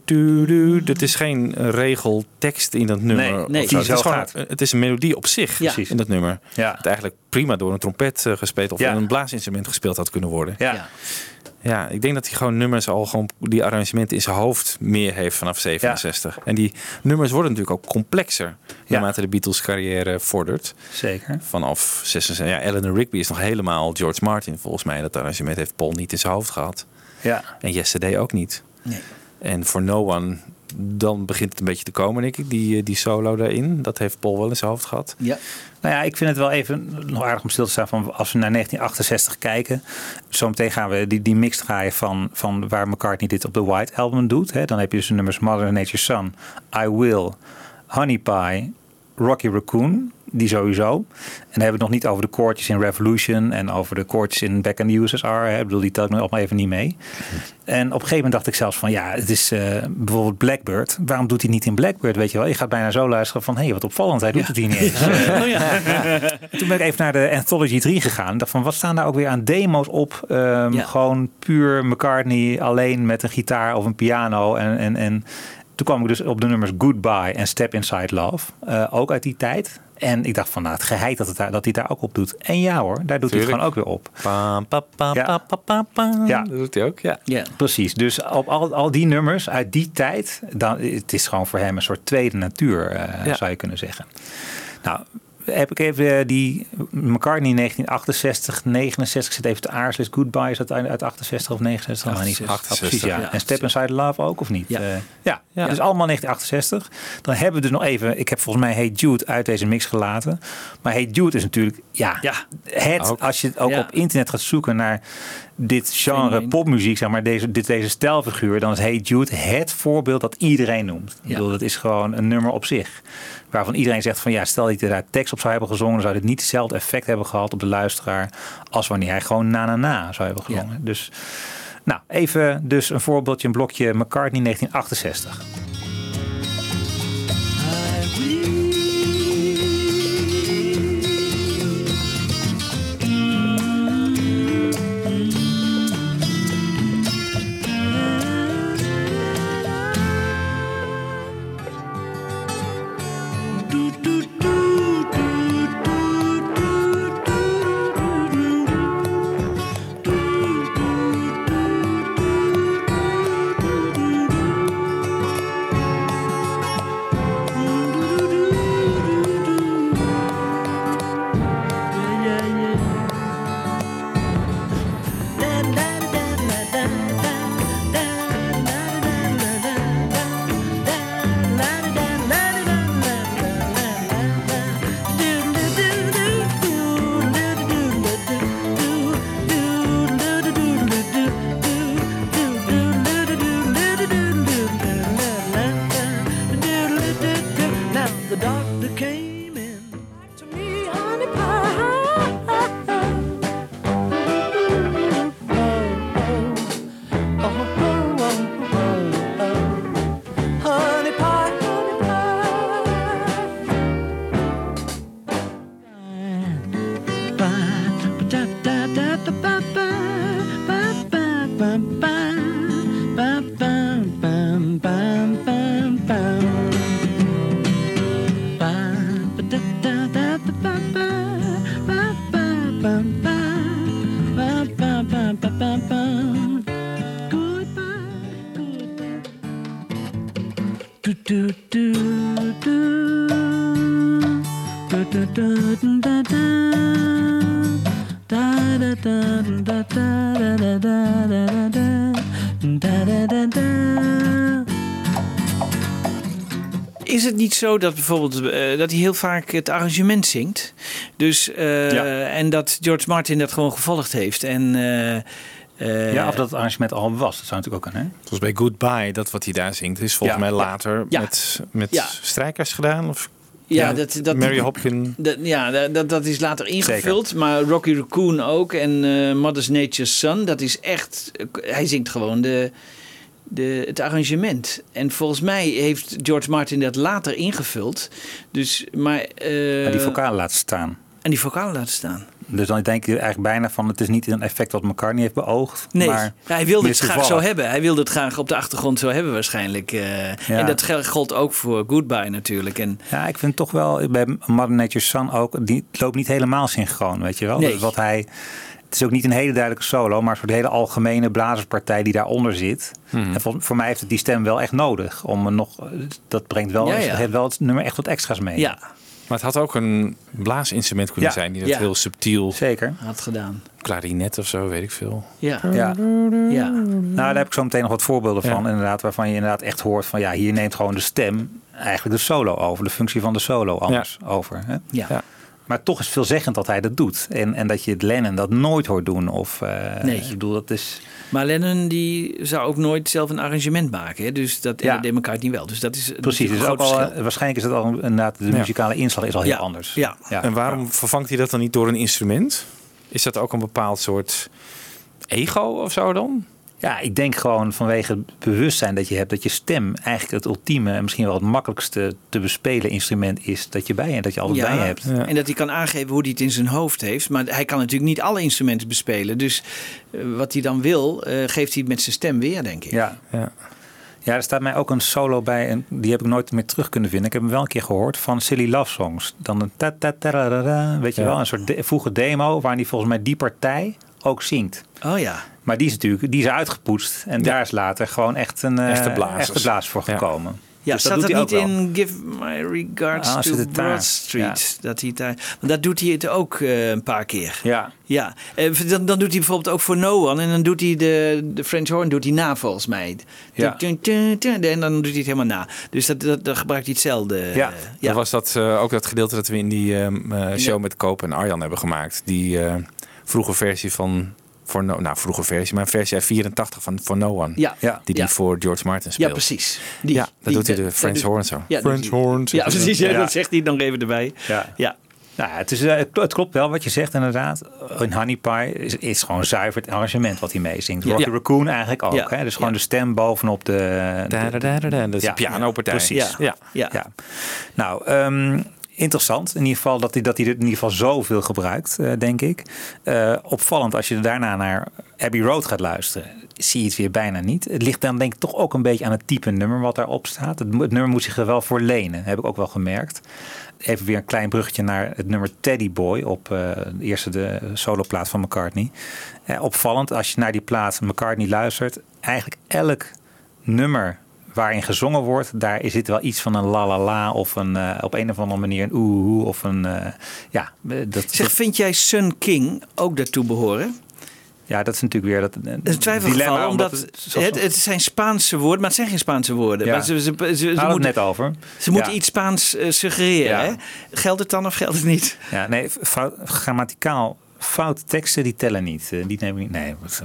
doe. Dat is geen regeltekst in dat nummer. Nee, of nee, die het, is gewoon, het is een melodie op zich Ja. in dat nummer. Ja. Het eigenlijk prima door een trompet eh, gespeeld of Ja. een blaasinstrument gespeeld had kunnen worden. ja. Ja. Ik denk dat hij gewoon nummers al gewoon die arrangementen in zijn hoofd meer heeft vanaf 67. En die nummers worden natuurlijk ook complexer naarmate de Beatles carrière vordert. Zeker. Vanaf 66. Ja, Eleanor Rigby is nog helemaal George Martin volgens mij. Dat arrangement heeft Paul niet in zijn hoofd gehad. Ja. En Yesterday ook niet. Nee. En For No One, dan begint het een beetje te komen, denk ik. Die, eh, die solo daarin. Dat heeft Paul wel in zijn hoofd gehad. Ja. Nou ja, ik vind het wel even nog aardig om stil te staan van als we naar 1968 kijken. Zometeen gaan we die, die mix draaien van, van waar McCartney dit op de White Album doet. Hè. Dan heb je dus nummers Mother Nature's Son, I Will, Honey Pie, Rocky Raccoon. Die sowieso. En dan hebben we het nog niet over de koortjes in Revolution en over de koortjes in Back in the USSR. Hè. Ik bedoel, die tel ik nu allemaal even niet mee. En op een gegeven moment dacht ik zelfs van ja, het is eh, bijvoorbeeld Blackbird. Waarom doet hij niet in Blackbird? Weet je wel, je gaat bijna zo luisteren van hé, hey, wat opvallend, hij doet het hier niet eens. [laughs] Oh, ja. [laughs] Toen ben ik even naar de Anthology 3 gegaan. Dacht van, wat staan daar ook weer aan demo's op? Ehm. Gewoon puur McCartney alleen met een gitaar of een piano. En, en, en toen kwam ik dus op de nummers Goodbye en Step Inside Love. Eh, ook uit die tijd. En ik dacht van, nou, het geheid dat, het daar, dat hij daar ook op doet. En ja hoor, daar doet hij het gewoon ook weer op. Pam, pa, pa, Ja. pa, pa, pa, pa. Ja. Dat doet hij ook, ja. Ja. Precies, dus op al, al die nummers uit die tijd, dan, het is gewoon voor hem een soort tweede natuur, eh, Ja. zou je kunnen zeggen. Nou, heb ik even eh, die McCartney 1968, 69, ik zit even te aarzelen, Goodbye, is dat uit uit 68 of 69? Nou, niet. 68. precies, ja. Ja, en Step Inside Love ook, of niet? Ja. Eh, ja. Ja. dus allemaal 1968. Dan hebben we dus nog even, ik heb volgens mij Hey Jude uit deze mix gelaten. Maar Hey Jude is natuurlijk, ja, Ja. het, Ook. als je het ook op internet gaat zoeken naar dit genre popmuziek, zeg maar, deze, dit, deze stijlfiguur, dan is Hey Jude het voorbeeld dat iedereen noemt. Ik bedoel, dat is gewoon een nummer op zich. Waarvan iedereen zegt van ja, stel dat hij daar tekst op zou hebben gezongen, zou dit niet hetzelfde effect hebben gehad op de luisteraar als wanneer hij gewoon na na na zou hebben gezongen. Dus nou, even dus een voorbeeldje, een blokje McCartney 1968. Zo dat bijvoorbeeld eh, dat hij heel vaak het arrangement zingt? Dus eh, Ja. en dat George Martin dat gewoon gevolgd heeft en eh, eh, ja, of dat het arrangement al was, dat zou natuurlijk ook kunnen. Hè? Zoals bij Goodbye, dat wat hij daar zingt, is volgens Ja. mij later Ja. met, met Ja. strijkers gedaan. Of, ja, dat, dat Mary Hopkin. Dat, ja, dat- dat, is later ingevuld. Maar Rocky Raccoon ook. En eh, Mother's Nature's Son. Dat is echt... Hij zingt gewoon de, de, het arrangement. En volgens mij heeft George Martin dat later ingevuld. Dus, maar... eh, Maar die vocalen laten staan. En die vocalen laten staan. Dus dan denk je eigenlijk bijna van het is niet een effect wat McCartney heeft beoogd. Nee, maar hij wilde het graag zo hebben. Hij wilde het graag op de achtergrond zo hebben waarschijnlijk. eh. Ja. En dat gel- gold ook voor Goodbye natuurlijk. En Ja, ik vind toch wel bij Mother Nature's Son ook, die loopt niet helemaal synchroon, weet je wel. Nee. Dus wat hij, het is ook niet een hele duidelijke solo, maar voor de hele algemene blazerspartij die daaronder zit. Mhm. En voor, voor mij heeft het die stem wel echt nodig om nog, dat brengt wel, Ja, ja. het heeft wel het nummer echt wat extra's mee. ja, Maar het had ook een blaasinstrument kunnen Ja. zijn die dat Ja. heel subtiel, Zeker. had gedaan. klarinet of zo, weet ik veel. Ja, Ja. ja. Nou, daar heb ik zo meteen nog wat voorbeelden Ja. van. Inderdaad, waarvan je inderdaad echt hoort van ja, hier neemt gewoon de stem eigenlijk de solo over, de functie van de solo anders over. Hè? ja. Maar toch is veelzeggend dat hij dat doet. En, en dat je het Lennon dat nooit hoort doen. Of, eh, Nee. Ik bedoel, dat is... Maar Lennon die zou ook nooit zelf een arrangement maken. Hè? Dus dat Ja. deed elkaar niet wel. Dus dat is Precies, dus ook al, eh, waarschijnlijk is het al inderdaad, de Ja. muzikale inslag is al heel Ja. anders. Ja. En waarom vervangt hij dat dan niet door een instrument? Is dat ook een bepaald soort ego of zo dan? Ja, ik denk gewoon vanwege het bewustzijn dat je hebt dat je stem eigenlijk het ultieme en misschien wel het makkelijkste te bespelen instrument is dat je bij je, dat je altijd bij je hebt. Ja. En dat hij kan aangeven hoe hij het in zijn hoofd heeft. Maar hij kan natuurlijk niet alle instrumenten bespelen. Dus eh, wat hij dan wil, eh, geeft hij met zijn stem weer, denk ik. Ja. Ja. Ja, er staat mij ook een solo bij en die heb ik nooit meer terug kunnen vinden. Ik heb hem wel een keer gehoord van Silly Love Songs. Dan een ta ta ta ra, ra, ra, weet je Ja. wel, een soort de, vroege demo waarin hij volgens mij die partij ook zingt. Oh ja. Maar die is natuurlijk die is uitgepoetst en daar is later gewoon echt een eh, Echte blazers. echte blaas voor gekomen. Ja, Dus staat doet dat hij niet ook wel. in Give My Regards Ah, to? Broad Street? Dat hij daar, want daar doet hij het ook eh, een paar keer. Ja, Ja, Eh, dan, dan doet hij bijvoorbeeld ook voor No One. En dan doet hij de, de French horn doet hij na volgens mij. Ja. En dan doet hij het helemaal na. Dus dat, dat, dan gebruikt hij hetzelfde. Ja. Dat was dat, eh, ook dat gedeelte dat we in die ehm, eh, show Ja. met Koop en Arjan hebben gemaakt. Die eh, vroege versie van... Voor no, nou, vroege versie, maar een versie uit 84 van For No One. Ja. ja. Die die Ja. voor George Martin speelt. Ja, precies. Die, Ja, dat die- doet hij de French doet- horn zo. Ja, French horn. Ja, zegt hij precies. dan. Ja, Ja. Dat zegt hij nog even erbij. Ja. Ja. Nou, het, is, eh, het, het klopt wel wat je zegt inderdaad. In Honey Pie is, is gewoon zuiver het arrangement wat hij meezingt. Rocky Ja. Raccoon eigenlijk ook. Ja. Hè? Dus gewoon Ja. de stem bovenop de... Da, da, da, da, da. Dat is Ja. een pianopartij. Precies. Ja. Ja. Ja. Ja. Nou, ehm, interessant in ieder geval dat hij, dat hij dit in ieder geval zoveel gebruikt, eh, denk ik. Eh, opvallend als je daarna naar Abbey Road gaat luisteren, zie je het weer bijna niet. Het ligt dan denk ik toch ook een beetje aan het type nummer wat daarop staat. Het, nummer moet zich er wel voor lenen, heb ik ook wel gemerkt. Even weer een klein bruggetje naar het nummer Teddy Boy op eh, de eerste de soloplaat van McCartney. Opvallend als je naar die plaat McCartney luistert, eigenlijk elk nummer waarin gezongen wordt, daar zit wel iets van een la la la of een, eh, op een of andere manier een oeh of een eh, ja, eh, dat, Zeg, vind jij Sun King ook daartoe behoren? ja, dat is natuurlijk weer dat is een twijfelgeval, dilemma, omdat het, het, het, zijn Spaanse woorden, maar het zijn geen Spaanse woorden. Ja. Maar ze, ze, moeten, het net over. ze moeten Ja. iets Spaans suggereren. Ja. Hè? Geldt het dan of geldt het niet? Ja, nee, grammaticaal fout teksten die tellen niet. Eh, die neem ik niet. Nee, wat,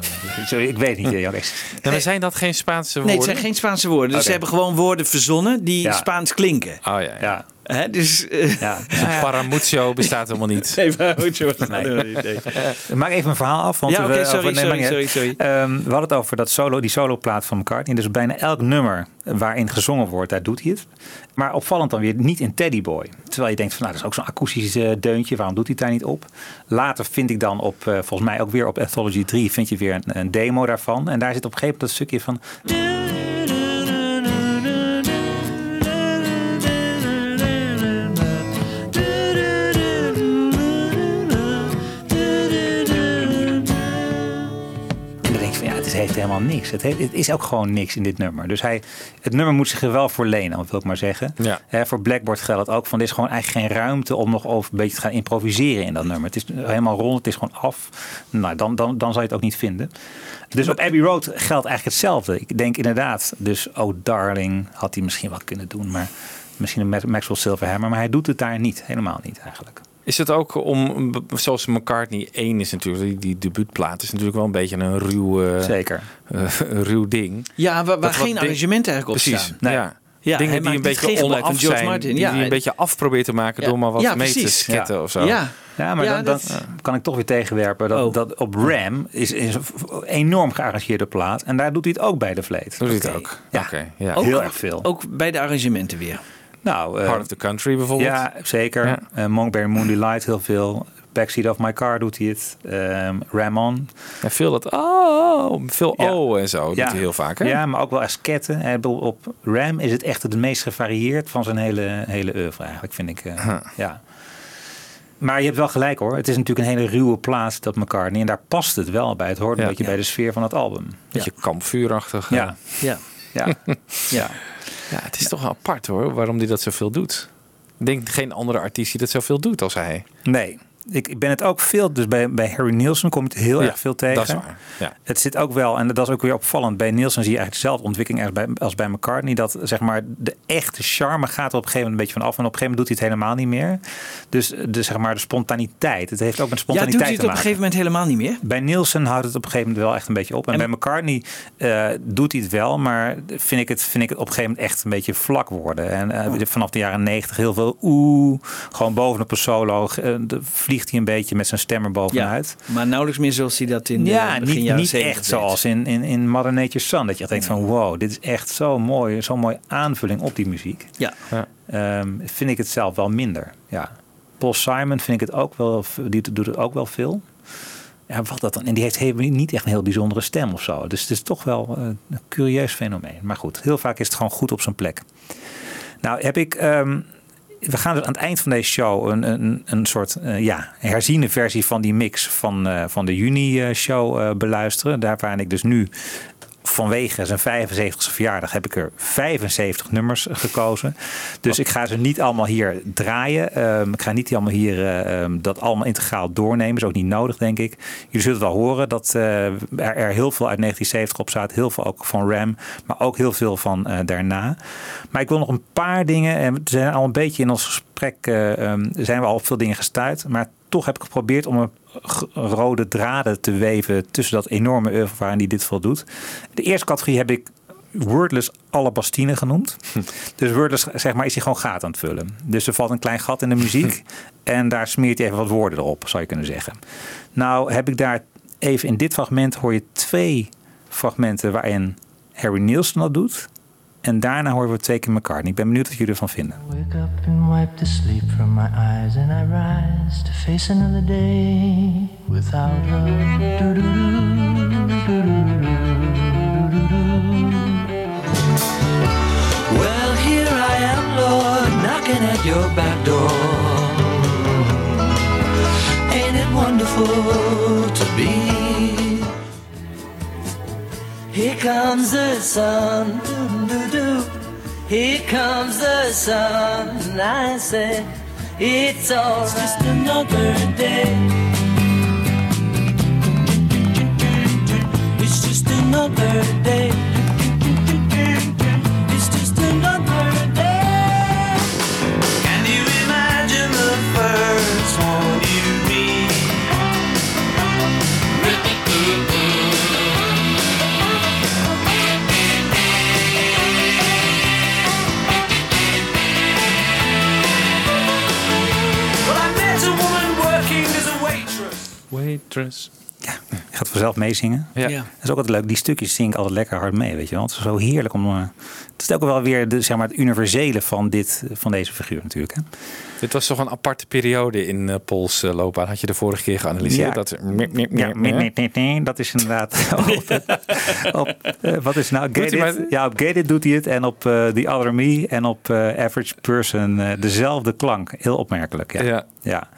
sorry, ik weet niet. Jan. [laughs] Ja, maar zijn dat geen Spaanse woorden? Nee, het zijn geen Spaanse woorden. Dus ze hebben gewoon woorden verzonnen die Ja. Spaans klinken. Oh ja, ja. Ja, Hè? Dus, eh, ja. Dus paramucho bestaat helemaal niet. [laughs] Nee, goed, zo. [laughs] Nee. Maak even een verhaal af. Want Ja, we- oké, over- sorry, nee, sorry, niet sorry, sorry. Ehm, we hadden het over dat solo, die soloplaat van McCartney. Dus bijna elk nummer waarin gezongen wordt, daar doet hij het. Maar opvallend dan weer niet in Teddy Boy. Terwijl je denkt van, nou, dat is ook zo'n akoestisch eh, deuntje. Waarom doet hij het daar niet op? Later vind ik dan op, eh, volgens mij ook weer op Anthology 3, vind je weer een, een demo daarvan. En daar zit op een gegeven moment dat stukje van... heeft helemaal niks. Het, heeft, het is ook gewoon niks in dit nummer. Dus hij, het nummer moet zich er wel voor lenen, wil ik maar zeggen. Ja. Hè, voor Blackboard geldt het ook van, er is gewoon eigenlijk geen ruimte om nog over een beetje te gaan improviseren in dat nummer. Het is helemaal rond, het is gewoon af. Nou, dan, dan, dan zal je het ook niet vinden. Dus op Abbey Road geldt eigenlijk hetzelfde. Ik denk inderdaad, dus Oh Darling had hij misschien wel kunnen doen, maar misschien een Maxwell Silverhammer, maar hij doet het daar niet, helemaal niet eigenlijk. Is het ook om, zoals McCartney 1 is natuurlijk, die, die debuutplaat is natuurlijk wel een beetje een ruw, Zeker. eh, een ruw ding. Ja, waar, geen ding- arrangement eigenlijk op Precies, staan. Nee. ja. Ja, Dingen die een beetje onaf George zijn, Martin. die Ja, die een en- beetje af probeert te maken Ja. door maar wat Ja, mee te sketten of zo. Ja, Ja, maar Ja, dan, dat- dan kan ik toch weer tegenwerpen dat, Oh. dat op Ram is, is een enorm gearrangeerde plaat. En daar doet hij het ook bij de Vleet. Doet hij het ook? Ja, Oké, ja. Ook- heel erg veel. ook bij de arrangementen weer. Nou, eh, Heart of the Country bijvoorbeeld. ja, zeker. Ja. Eh, Monkberry Moonlight Light heel veel. Backseat of My Car doet hij het. Ehm Ramon. Ja, veel dat oh, veel Ja. oh en zo doet hij heel vaak. Hè? Ja, maar ook wel als ketten. Ik bedoel, Op Ram is het echt het meest gevarieerd van zijn hele, hele oeuvre eigenlijk, vind ik. eh, Ja. Maar je hebt wel gelijk hoor. Het is natuurlijk een hele ruwe plaats, dat McCartney. En daar past het wel bij. Het hoort een Ja. beetje bij de sfeer van het album. Beetje kampvuurachtig. Ja, Ja. ja. [laughs] ja. ja, het is toch wel apart hoor, waarom hij dat zoveel doet. Ik denk geen andere artiest die dat zoveel doet als hij. Nee, ik, ik ben het ook veel. Dus bij, bij Harry Nielsen kom je het heel Ja, erg veel tegen. Dat is waar. Ja. Het zit ook wel, en dat is ook weer opvallend. Bij Nielsen zie je eigenlijk dezelfde ontwikkeling als bij, als bij McCartney. Dat zeg maar de echte charme gaat er op een gegeven moment een beetje van af. En op een gegeven moment doet hij het helemaal niet meer. Dus de, zeg maar, de spontaniteit. Het heeft ook met Ja, doet hij spontaniteit het te op een gegeven moment helemaal niet meer? Bij Nielsen houdt het op een gegeven moment wel echt een beetje op. En, En- bij McCartney eh, doet hij het wel, maar vind ik het, vind ik het op een gegeven moment echt een beetje vlak worden. En eh, vanaf de jaren negentig heel veel oeh, gewoon bovenop een solo eh, de- vliegt hij een beetje met zijn stem er bovenuit. maar nauwelijks meer zoals hij dat in de Ja, begin niet, jaren niet 70 echt deed. zoals in, in, in Mother Nature's Son. Dat je echt denkt van wow, dit is echt zo mooi, zo'n mooie aanvulling op die muziek. Ja. Ehm, vind ik het zelf wel minder. Ja. Paul Simon vind ik het ook wel, die doet het ook wel veel. Ja, wat dat dan? En die heeft niet echt een heel bijzondere stem of zo. Dus het is toch wel eh, een curieus fenomeen. Maar goed, heel vaak is het gewoon goed op zijn plek. Nou, heb ik. ehm, we gaan dus aan het eind van deze show een, een, een soort eh, ja, herziene versie van die mix van, eh, van de juni-show eh, beluisteren. Daar waarin ik dus nu vanwege zijn 75ste verjaardag heb ik er 75 nummers gekozen. Dus ik ga ze niet allemaal hier draaien. Ehm, ik ga niet allemaal hier eh, ehm, dat allemaal integraal doornemen. Is ook niet nodig, denk ik. Jullie zullen wel horen dat eh, er, heel veel uit 1970 op staat. Heel veel ook van Ram, maar ook heel veel van eh, daarna. Maar ik wil nog een paar dingen. En we zijn al een beetje in ons gesprek eh, ehm, zijn we al op veel dingen gestuurd. Maar toch heb ik geprobeerd om een rode draden te weven tussen dat enorme oeuvre waarin die dit veel doet. De eerste categorie heb ik Wordless Alabastine genoemd. Dus Wordless zeg maar, is hij gewoon gaten aan het vullen. Dus er valt een klein gat in de muziek en daar smeert hij even wat woorden erop, zou je kunnen zeggen. Nou heb ik daar even in dit fragment hoor je twee fragmenten waarin Harry Nielsen dat doet. En daarna horen we twee keer McCartney. Ik ben benieuwd wat jullie ervan vinden. Wake up and wipe the sleep from my eyes, and I rise to face another day without her. Well, here I am, Lord, knocking at your back door. Ain't it wonderful to be? Here comes the sun, doo-doo-doo. Here comes the sun, and I say, it's all It's just another day. It's just another day. It's just another day. Can you imagine the first one Waitress. Je gaat vanzelf meezingen. Ja. Ja. Dat is ook altijd leuk. Die stukjes zing ik altijd lekker hard mee, weet je wel. Het is zo heerlijk om... eh, het is ook wel weer de, zeg maar, het universele van, dit, van deze figuur natuurlijk. Hè? Dit was toch een aparte periode in eh Pols eh, loopbaan. Had je de vorige keer geanalyseerd? Ja. Dat, mip, mip, nee, nee, nee, nee, dat is inderdaad [laughs] [laughs] op, op eh, wat is nou maar- Ja, op It doet hij het en op eh, The Other Me en op eh, Average Person eh, dezelfde klank. Heel opmerkelijk. Ja. Ja. ja.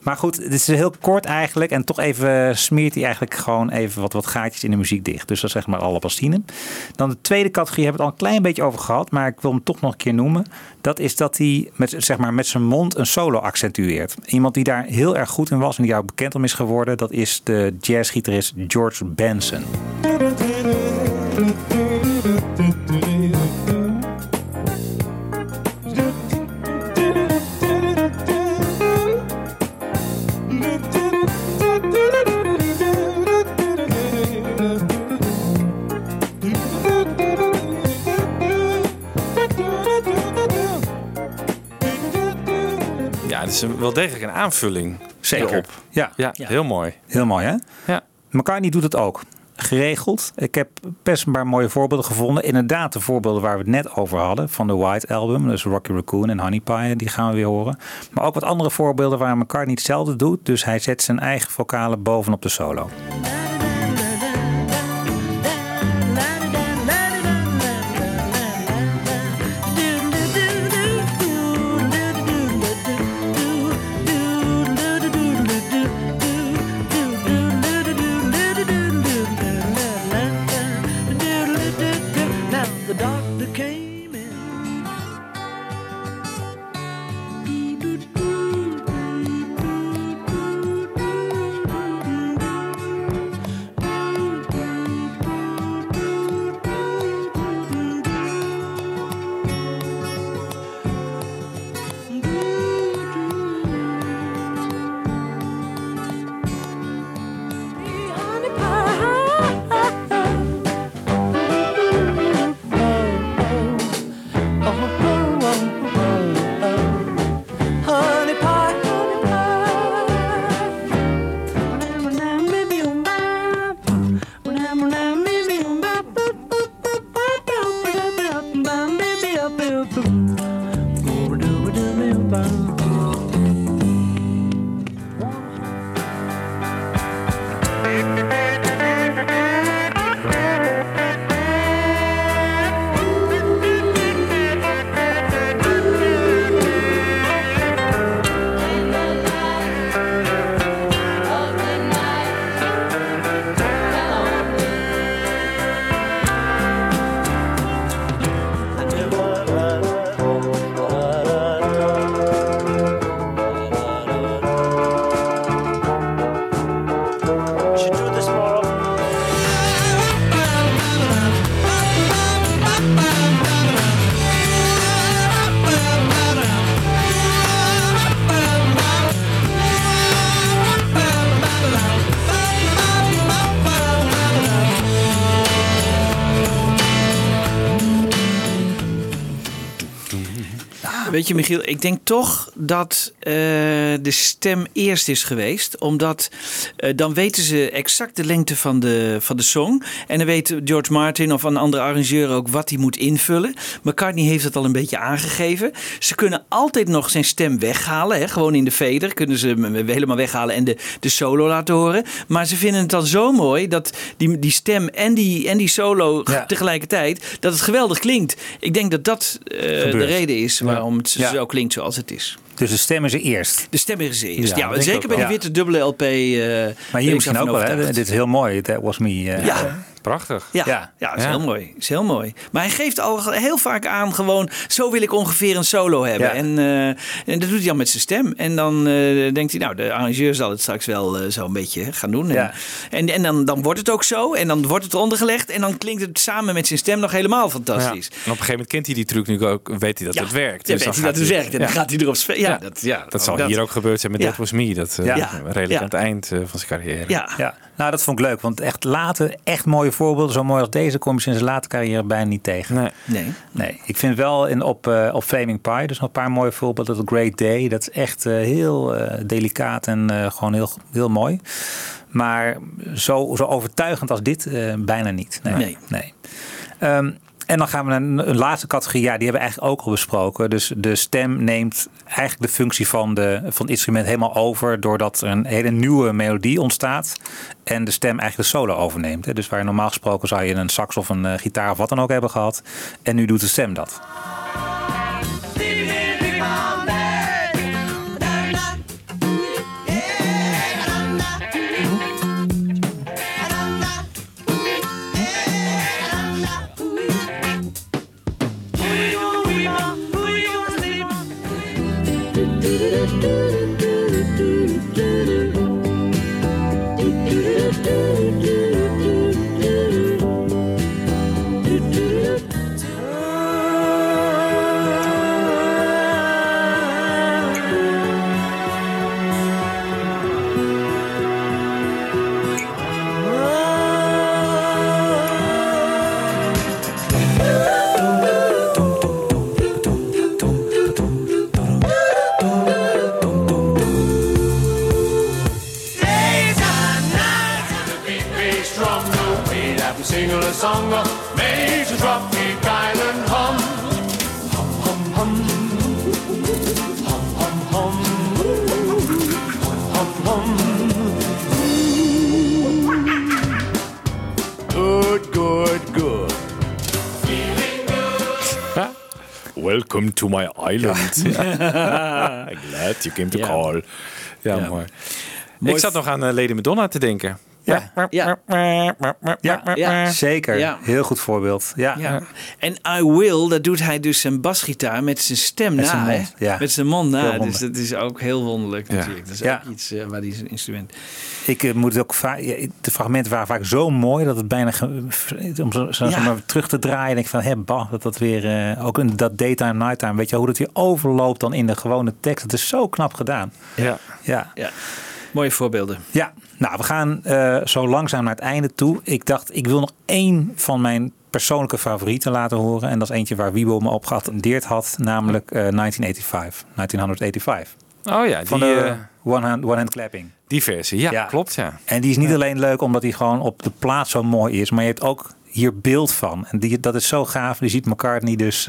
Maar goed, dit is heel kort eigenlijk en toch even smeert hij eigenlijk gewoon even wat, wat gaatjes in de muziek dicht. Dus dat is zeg maar alle pastine. Dan de tweede categorie hebben we het al een klein beetje over gehad, maar ik wil hem toch nog een keer noemen. Dat is dat hij met, zeg maar, met zijn mond een solo accentueert. Iemand die daar heel erg goed in was en die ook bekend om is geworden, dat is de jazzgitarist George Benson. Is een, wel degelijk een aanvulling. Zeker. erop. Ja. Ja, heel mooi. Heel mooi hè? Ja. McCartney doet het ook. Geregeld. Ik heb best een paar mooie voorbeelden gevonden. Inderdaad, de voorbeelden waar we het net over hadden. Van de White Album. Dus Rocky Raccoon en Honey Pie. Die gaan we weer horen. Maar ook wat andere voorbeelden waar McCartney hetzelfde doet. Dus hij zet zijn eigen vocalen bovenop de solo. Je, Michiel, ik denk toch dat eh, de stem eerst is geweest. Omdat eh, dan weten ze exact de lengte van de, van de song. En dan weet George Martin of een andere arrangeur ook wat hij moet invullen. McCartney heeft het al een beetje aangegeven. Ze kunnen altijd nog zijn stem weghalen. Hè? Gewoon in de veder kunnen ze hem helemaal weghalen en de, de solo laten horen. Maar ze vinden het dan zo mooi dat die, die stem en die, en die solo Ja. tegelijkertijd, dat het geweldig klinkt. Ik denk dat dat eh, de reden is waarom het Ja. zo klinkt zoals het is. Dus de stem is er eerst. De stem is er eerst. Ja, zeker bij de witte dubbele LP. eh, ben Maar hier misschien ook wel. Dit is heel mooi. That was me. eh. Ja. Prachtig. Ja, Ja. ja. is Ja. heel mooi. Is heel mooi. Maar hij geeft al heel vaak aan gewoon, zo wil ik ongeveer een solo hebben. Ja. En, eh, en dat doet hij dan met zijn stem. En dan eh, denkt hij, nou, de arrangeur zal het straks wel eh, zo een beetje gaan doen. En, Ja. en, en dan, dan wordt het ook zo. En dan wordt het eronder gelegd. En dan klinkt het samen met zijn stem nog helemaal Ja. En op fantastisch. een gegeven moment kent hij die truc nu ook, weet hij dat Ja, het werkt. Ja, Dus dan weet hij dat het werkt. En dan ja. gaat hij erop spelen. Ja, Ja. dat, ja, Dat zal dat- hier ook gebeurd zijn met Ja. That Was Me. Dat Ja. redelijk Ja. aan het eind van zijn carrière. Ja. Nou dat vond ik leuk. Want echt later, echt mooie voorbeelden. Zo mooi als deze kom je in zijn late carrière bijna niet tegen. Nee. Nee. Nee, ik vind wel in, op, eh, op Flaming Pie, dus nog een paar mooie voorbeelden. Dat Great Day, dat is echt eh, heel eh, delicaat en eh, gewoon heel, heel mooi. Maar zo, zo overtuigend als dit, eh, bijna niet. Nee. Nee. nee. Ehm, en dan gaan we naar een, laatste categorie. Ja, die hebben we eigenlijk ook al besproken. Dus de stem neemt eigenlijk de functie van, de, van het instrument helemaal over. Doordat er een hele nieuwe melodie ontstaat. En de stem eigenlijk de solo overneemt. Dus waar normaal gesproken zou je een sax of een eh, gitaar of wat dan ook hebben gehad. En nu doet de stem dat. Welcome to my island. [laughs] Glad you came to call. Ja, Ja. mooi. Mooi Ik zat nog aan eh, Lady Madonna te denken. Ja, Ja. ja, Ja. zeker. Ja. Heel goed voorbeeld. Ja. Ja. En I Will, dat doet hij dus zijn basgitaar met zijn stem Met na. zijn hè? mond, ja. Met zijn mond na. Dus dat is ook heel wonderlijk Ja. natuurlijk. Dat is Ja. ook iets eh, waar hij zijn instrument... Ik eh, moet het ook vaak. ja, de fragmenten waren vaak zo mooi dat het bijna. om zo, zo, Ja. zo maar terug te draaien. Denk ik van, hé, bah, dat dat weer. eh, ook in dat daytime, nighttime. Weet je hoe dat weer overloopt dan in de gewone tekst. Het is zo knap gedaan. Ja. Ja. Mooie voorbeelden. Ja, nou, we gaan eh, zo langzaam naar het einde toe. Ik dacht, ik wil nog één van mijn persoonlijke favorieten laten horen. En dat is eentje waar Wiebo me op geattendeerd had. Namelijk eh, 1985. 1985. Oh ja, die, Van de eh, one, hand, one Hand Clapping. die versie. Ja, Ja. klopt. Ja. En die is niet alleen leuk omdat hij gewoon op de plaats zo mooi is, maar je hebt ook hier beeld van. En die, dat is zo gaaf. Je ziet McCartney dus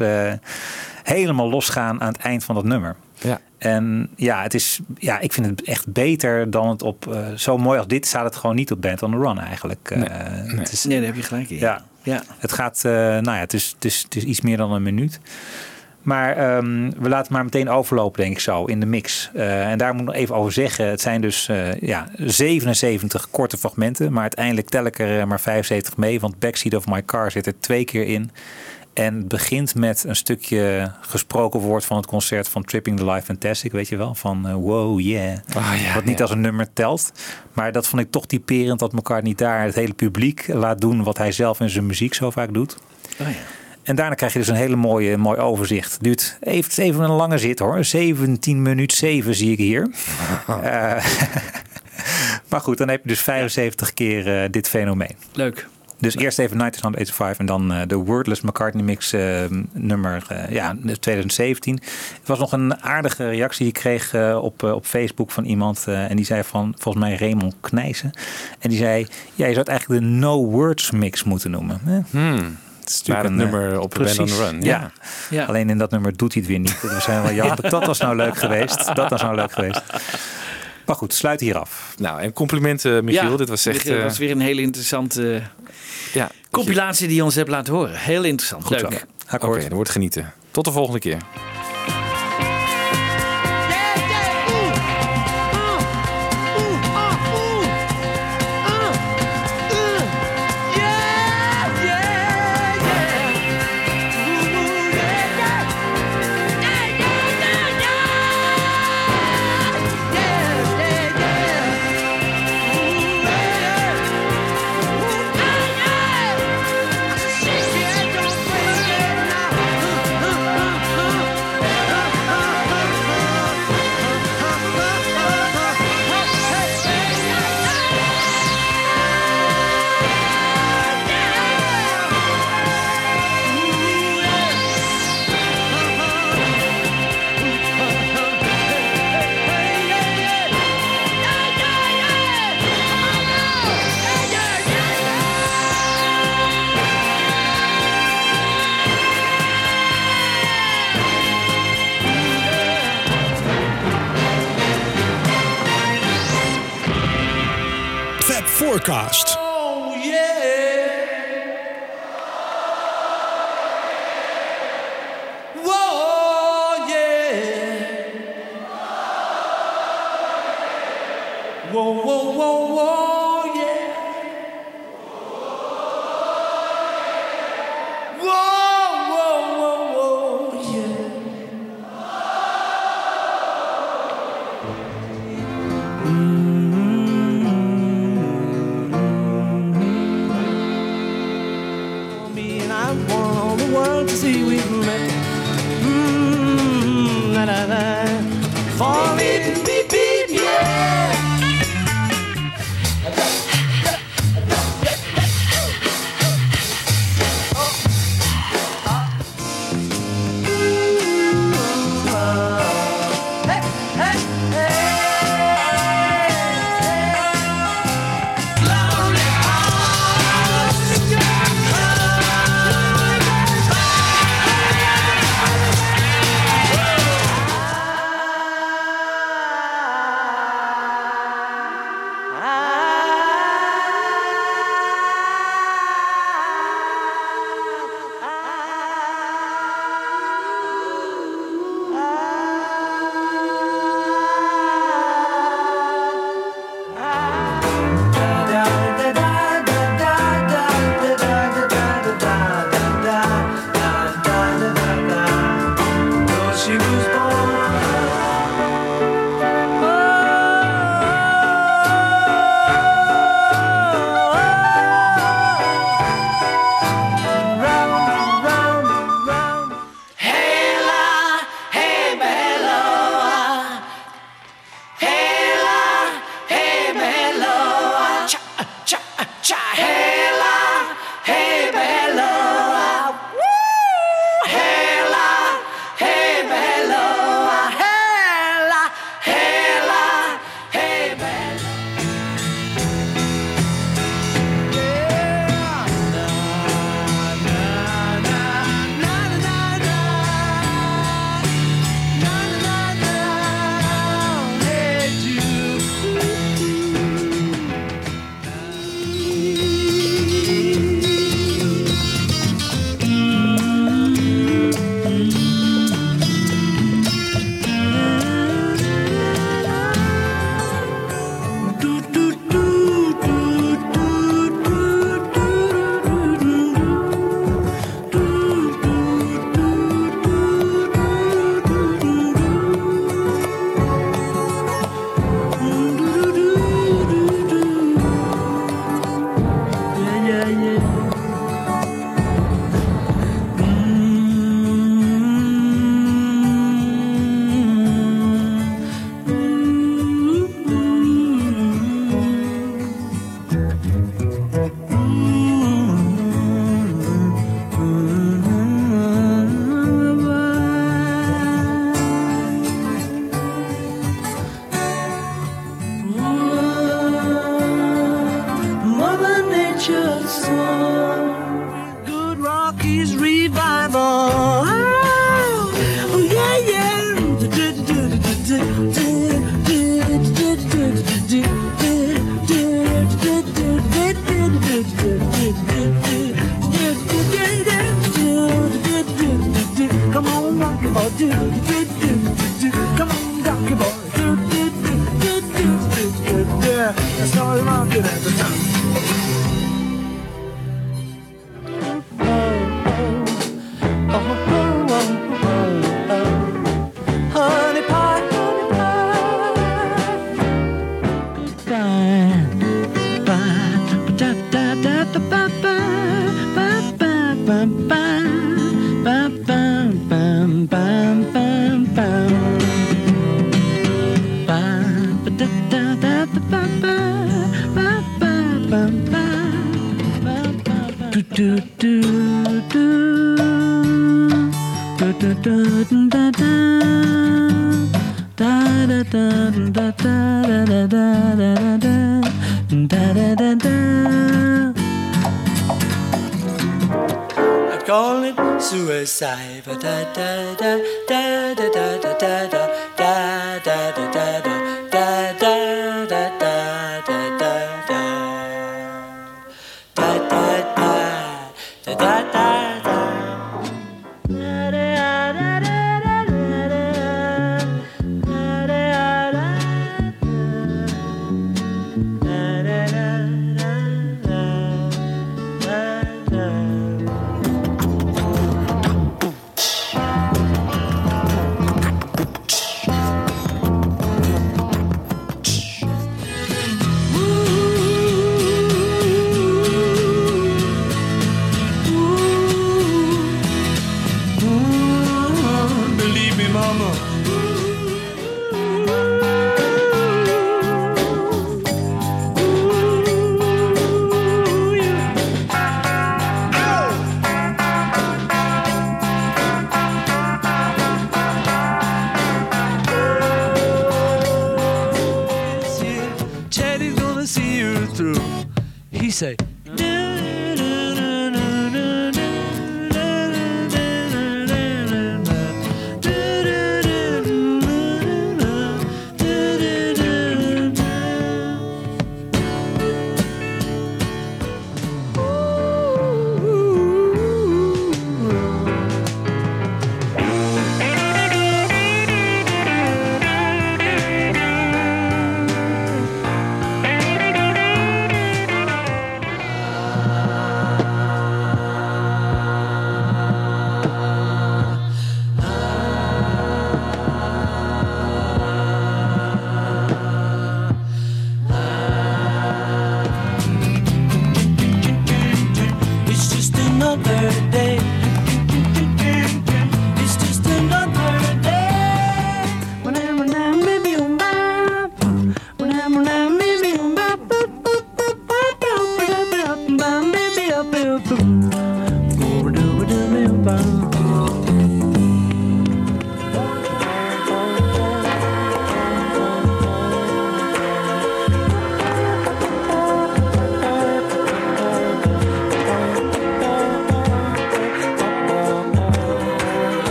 helemaal losgaan aan het eind van dat nummer. Ja. En ja, het is, ja, ik vind het echt beter dan het op. eh, zo mooi als dit staat het gewoon niet op Band on the Run eigenlijk. Eh, Het, is, Nee, daar heb je gelijk in. ja, Ja. het gaat, eh, nou ja, het is, het, is, het is iets meer dan een minuut. Maar ehm, we laten het maar meteen overlopen, denk ik zo, in de mix. Eh, en daar moet ik nog even over zeggen. Het zijn dus eh, ja, 77 korte fragmenten. Maar uiteindelijk tel ik er maar 75 mee. Want Backseat of My Car zit er twee keer in. En het begint met een stukje gesproken woord van het concert van Tripping the Life Fantastic. Weet je wel? Van eh, wow, yeah. Ah, ja, Wat niet ja. als een nummer telt. Maar dat vond ik toch typerend dat McCartney daar het hele publiek laat doen wat hij zelf in zijn muziek zo vaak doet. Oh, ja. En daarna krijg je dus een hele mooie, mooi overzicht. Duurt even, even een lange zit hoor. 17 minuut 7 zie ik hier. [laughs] Eh, [laughs] maar goed, dan heb je dus 75 keer eh, dit fenomeen. Leuk. Dus eerst even 1985 en dan eh, de Wordless McCartney mix eh, nummer eh, ja, 2017. Het was nog een aardige reactie die ik kreeg eh, op, op Facebook van iemand. en die zei van, volgens mij Raymond Knijzen. En die zei, ja, je zou het eigenlijk de No Words mix moeten noemen. Hmm. Het is het een, nummer op Band on the precies, Run. Ja. Ja. Alleen in dat nummer doet hij het weer niet. We zijn wel jammer. [laughs] Dat was nou leuk geweest. Dat was nou leuk geweest. Maar goed, sluit hier af. Nou, en complimenten Michiel. Ja, Dit was echt... Michiel, eh, was weer een hele interessante ja. compilatie die je ons hebt laten horen. Heel interessant. Goed zo. Leuk. Akkoord. Oké, dan wordt genieten. Tot de volgende keer.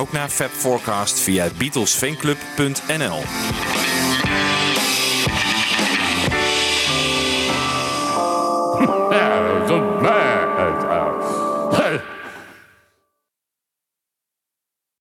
Ook naar Fab Forecast via beatlesfanclub.nl.